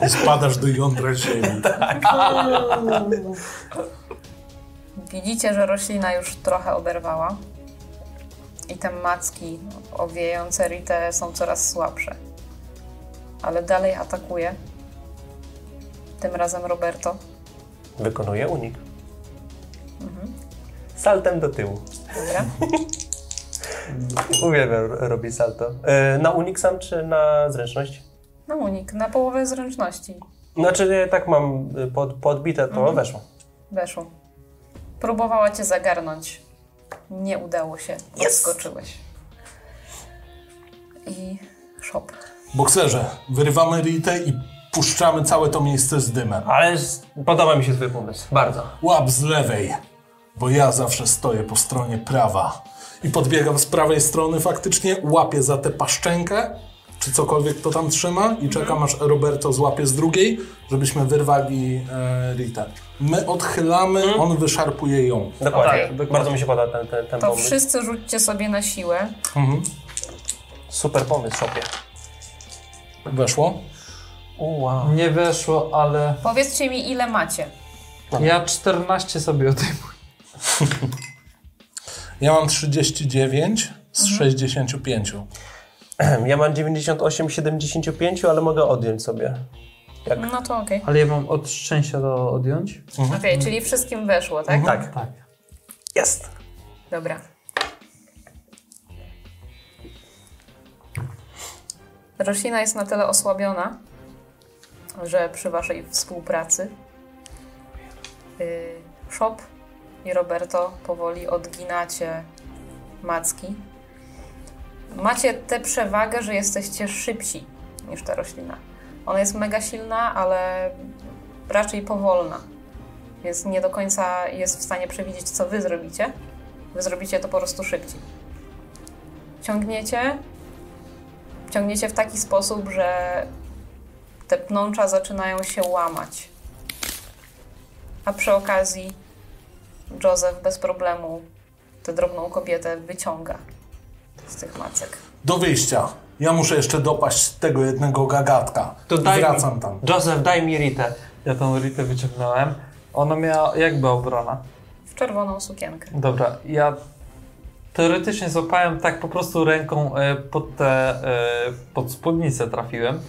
I spadasz do jądra ziemi. Widzicie, że roślina już trochę oberwała i te macki owijające Ritę są coraz słabsze. Ale dalej atakuje. Tym razem Roberto. Wykonuję unik. Saltem do tyłu. Dobra. Uwielbiam ro- robić salto. E, na unik sam czy na zręczność? No unik, na połowę zręczności Znaczy ja tak mam y, pod, podbite, to weszło. weszło. Próbowała cię zagarnąć. Nie udało się. Odskoczyłeś. I szop. Bokserze, wyrywamy Ritę i puszczamy całe to miejsce z dymem. Ale podoba mi się twój pomysł. Bardzo. Łap z lewej, bo ja zawsze stoję po stronie prawa. I podbiegam z prawej strony faktycznie, łapię za tę paszczękę, czy cokolwiek to tam trzyma i czekam aż Roberto złapie z drugiej, żebyśmy wyrwali e, Ritę. My odchylamy, on wyszarpuje ją. Dokładnie. tak, dokładnie. Bardzo mi się podoba ten, ten, ten To pomysł. wszyscy rzućcie sobie na siłę. Super pomysł, Szopie. Weszło? O, wow. Nie weszło, ale Powiedzcie mi, ile macie. ja 14 sobie odejmuję. Ja mam 39 z 65. Ja mam 98, 75, ale mogę odjąć sobie. No to okej. Ale ja mam od szczęścia do odjąć. Okej, czyli wszystkim weszło, tak? Tak. Tak. Jest. Dobra. Roślina jest na tyle osłabiona, że przy waszej współpracy yy, Shop i Roberto powoli odginacie macki. Macie tę przewagę, że jesteście szybsi niż ta roślina. Ona jest mega silna, ale raczej powolna. Więc nie do końca jest w stanie przewidzieć, co wy zrobicie. Wy zrobicie to po prostu szybciej. Ciągniecie, ciągniecie w taki sposób, że te pnącza zaczynają się łamać. A przy okazji Joseph bez problemu tę drobną kobietę wyciąga z tych macek. Do wyjścia. Ja muszę jeszcze dopaść tego jednego gagatka. To daj Wracam mi. tam. Joseph, daj mi Ritę. Ja tą Ritę wyciągnąłem. Ona miała jakby obrona. W czerwoną sukienkę. Dobra, ja teoretycznie złapałem tak po prostu ręką e, pod te, e, pod spódnicę trafiłem,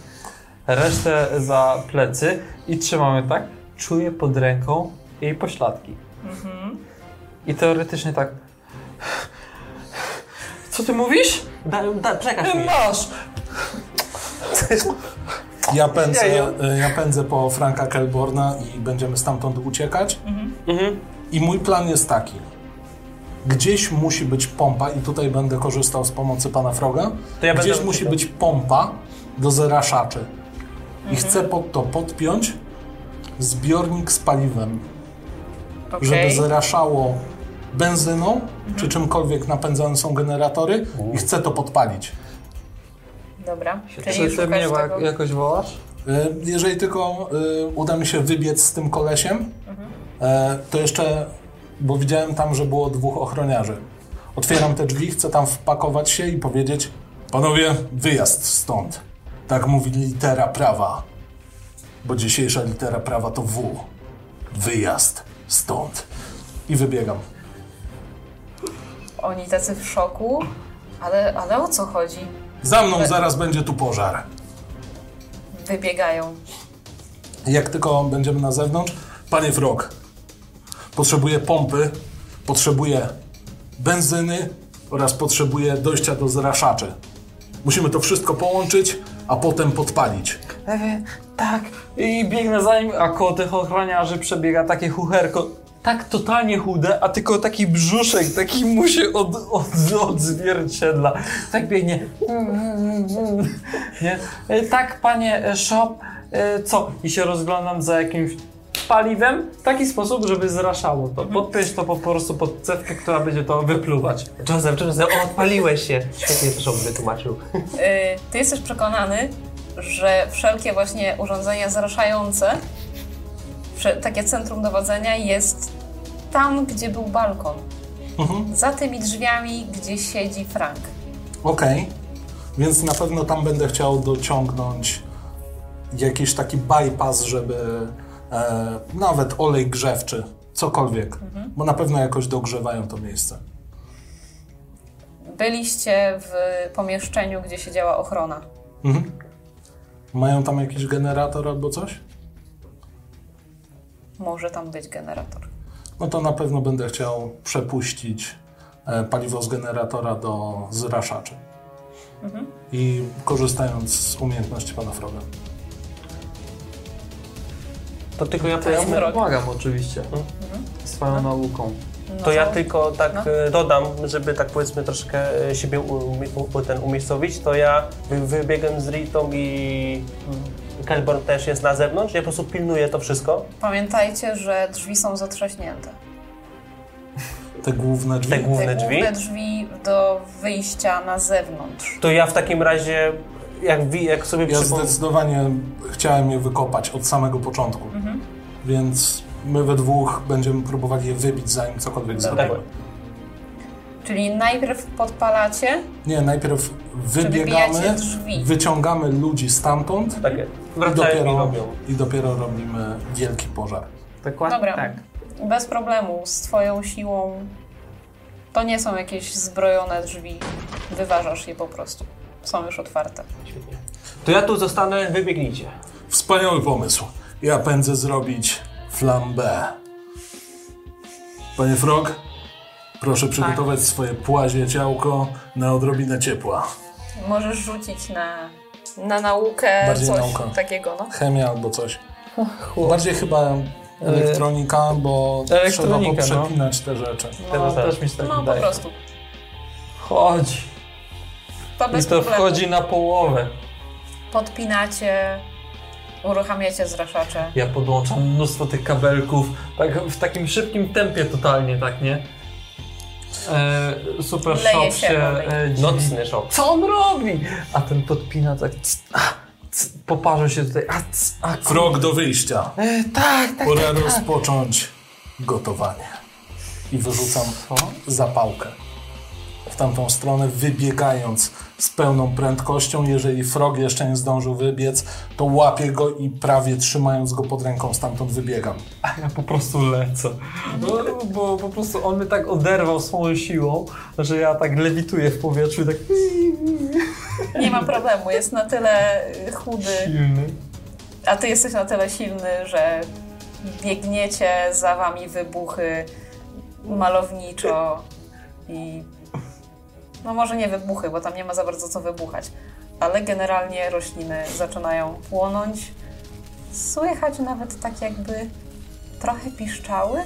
resztę za plecy i trzymamy tak, czuję pod ręką jej pośladki. I teoretycznie tak co ty mówisz? Da, da, przekaż mi. masz! Ja pędzę, ja pędzę po Franka Kelborna i będziemy stamtąd uciekać. Mhm. I mój plan jest taki. Gdzieś musi być pompa i tutaj będę korzystał z pomocy pana Froga. To ja Gdzieś będę musi uciekał. być pompa do zeraszaczy. I chcę pod to podpiąć zbiornik z paliwem, Okej. żeby zeraszało benzyną, czy czymkolwiek napędzane są generatory i chcę to podpalić. Dobra. Czy ty mnie tego... jakoś wołasz? Y, Jeżeli tylko y, uda mi się wybiec z tym kolesiem, e, to jeszcze, bo widziałem tam, że było dwóch ochroniarzy. Otwieram te drzwi, chcę tam wpakować się i powiedzieć: Panowie, wyjazd stąd. Tak mówi litera prawa. Bo dzisiejsza litera prawa to W. Wyjazd stąd. I wybiegam. Oni tacy w szoku, ale, ale o co chodzi? Za mną zaraz będzie tu pożar. Wybiegają. Jak tylko będziemy na zewnątrz, panie Frog, potrzebuję pompy, potrzebuję benzyny oraz potrzebuję dojścia do zraszaczy. Musimy to wszystko połączyć, a potem podpalić. E, tak. I biegnę za nim, a koło tych ochroniarzy przebiega takie chucherko. Tak totalnie chude, a tylko taki brzuszek, taki mu się od, od, odzwierciedla. Tak biegnie. Nie? E, Tak, panie Shop, e, co? I się rozglądam za jakimś paliwem w taki sposób, żeby zraszało to. Podpiąć to po prostu pod cewkę, która będzie to wypluwać. Joseph, Joseph, o, odpaliłeś się. Świetnie to Szop wytłumaczył. Y, Ty jesteś przekonany, że wszelkie właśnie urządzenia zraszające, takie centrum dowodzenia jest tam, gdzie był balkon. Za tymi drzwiami, gdzie siedzi Frank. Okej, więc na pewno tam będę chciał dociągnąć jakiś taki bypass, żeby e, nawet olej grzewczy, cokolwiek, bo na pewno jakoś dogrzewają to miejsce. Byliście w pomieszczeniu, gdzie siedziała ochrona. Mhm. Mają tam jakiś generator albo coś? może tam być generator. No to na pewno będę chciał przepuścić e, paliwo z generatora do zraszaczy. I korzystając z umiejętności pana Froga. To tylko ja To rok. Pomagam oczywiście. Swoją nauką. No To ja tylko tak No. e, dodam, żeby tak powiedzmy troszkę e, siebie ten umiejscowić, to ja wy, wybiegłem z Ritą i Kelborn też jest na zewnątrz, ja po prostu pilnuję to wszystko. Pamiętajcie, że drzwi są zatrzaśnięte. Te główne drzwi. Te główne Te drzwi. główne drzwi do wyjścia na zewnątrz. To ja w takim razie, jak, wi- jak sobie Ja przypomnę... zdecydowanie chciałem je wykopać od samego początku. Więc my we dwóch będziemy próbowali je wybić, zanim cokolwiek Tak, zrobimy. Czyli najpierw podpalacie, Nie, najpierw wybiegamy, wyciągamy ludzi stamtąd tak, i i dopiero, robią. i dopiero robimy wielki pożar. Dokładnie Dobra. tak. bez problemu, z twoją siłą. To nie są jakieś zbrojone drzwi. Wyważasz je po prostu. Są już otwarte. Świetnie. To ja tu zostanę, wybiegnijcie. Wspaniały pomysł. Ja pędzę zrobić flambé. Panie Frog, proszę przygotować swoje płazie ciałko na odrobinę ciepła. Możesz rzucić na, na naukę Bardziej coś nauka. takiego, no. Chemia albo coś. Bardziej chyba elektronika, bo trzeba elektronika, no. poprzepinać te rzeczy. No, tak. też mi się tak No po wydaje. prostu. Chodź. To I bez to problemu. wchodzi na połowę. Podpinacie, uruchamiacie zraszacze. Ja podłączam mnóstwo tych kabelków, tak w takim szybkim tempie totalnie, tak, nie? E, super Leje Shop się się e. Nocny szok. Co on robi? A ten podpina tak, c, a, c, poparzył się tutaj, a, c, a Frog do wyjścia. E, tak, tak, Pora tak, tak. rozpocząć gotowanie. I wyrzucam Co? zapałkę w tamtą stronę, wybiegając z pełną prędkością. Jeżeli frog jeszcze nie zdążył wybiec, to łapię go i prawie trzymając go pod ręką stamtąd wybiegam. A ja po prostu lecę. Bo, bo po prostu on mnie tak oderwał swoją siłą, że ja tak lewituję w powietrzu i tak Nie ma problemu, jest na tyle chudy, silny. a ty jesteś na tyle silny, że biegniecie, za wami wybuchy malowniczo i no może nie wybuchy, bo tam nie ma za bardzo co wybuchać, ale generalnie rośliny zaczynają płonąć. Słychać nawet tak jakby trochę piszczały.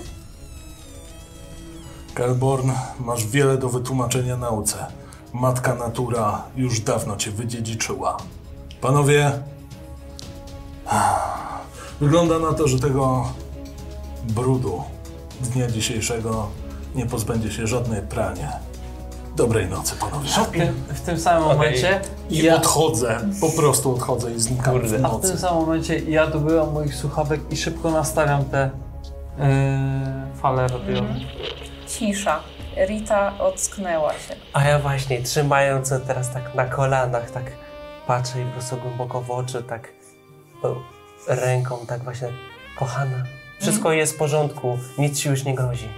Kelborn, masz wiele do wytłumaczenia nauce. Matka natura już dawno cię wydziedziczyła. Panowie, wygląda na to, że tego brudu dnia dzisiejszego nie pozbędzie się żadne pranie. Dobrej nocy, panowie. W tym, w tym samym Okej. momencie I ja, odchodzę, po prostu odchodzę i znikam Kurde. w a w nocy. tym samym momencie ja dobyłam moich słuchawek i szybko nastawiam te yy, fale radiowe. Cisza. Rita ocknęła się. A ja właśnie, trzymając teraz tak na kolanach, tak patrzę i po prostu głęboko w oczy, tak o, ręką, tak właśnie, kochana, wszystko jest w porządku, nic ci już nie grozi.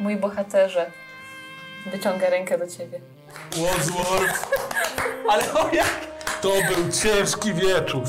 Mój bohaterze wyciąga rękę do ciebie. Wadsworth, Ale o jak? to był ciężki wieczór.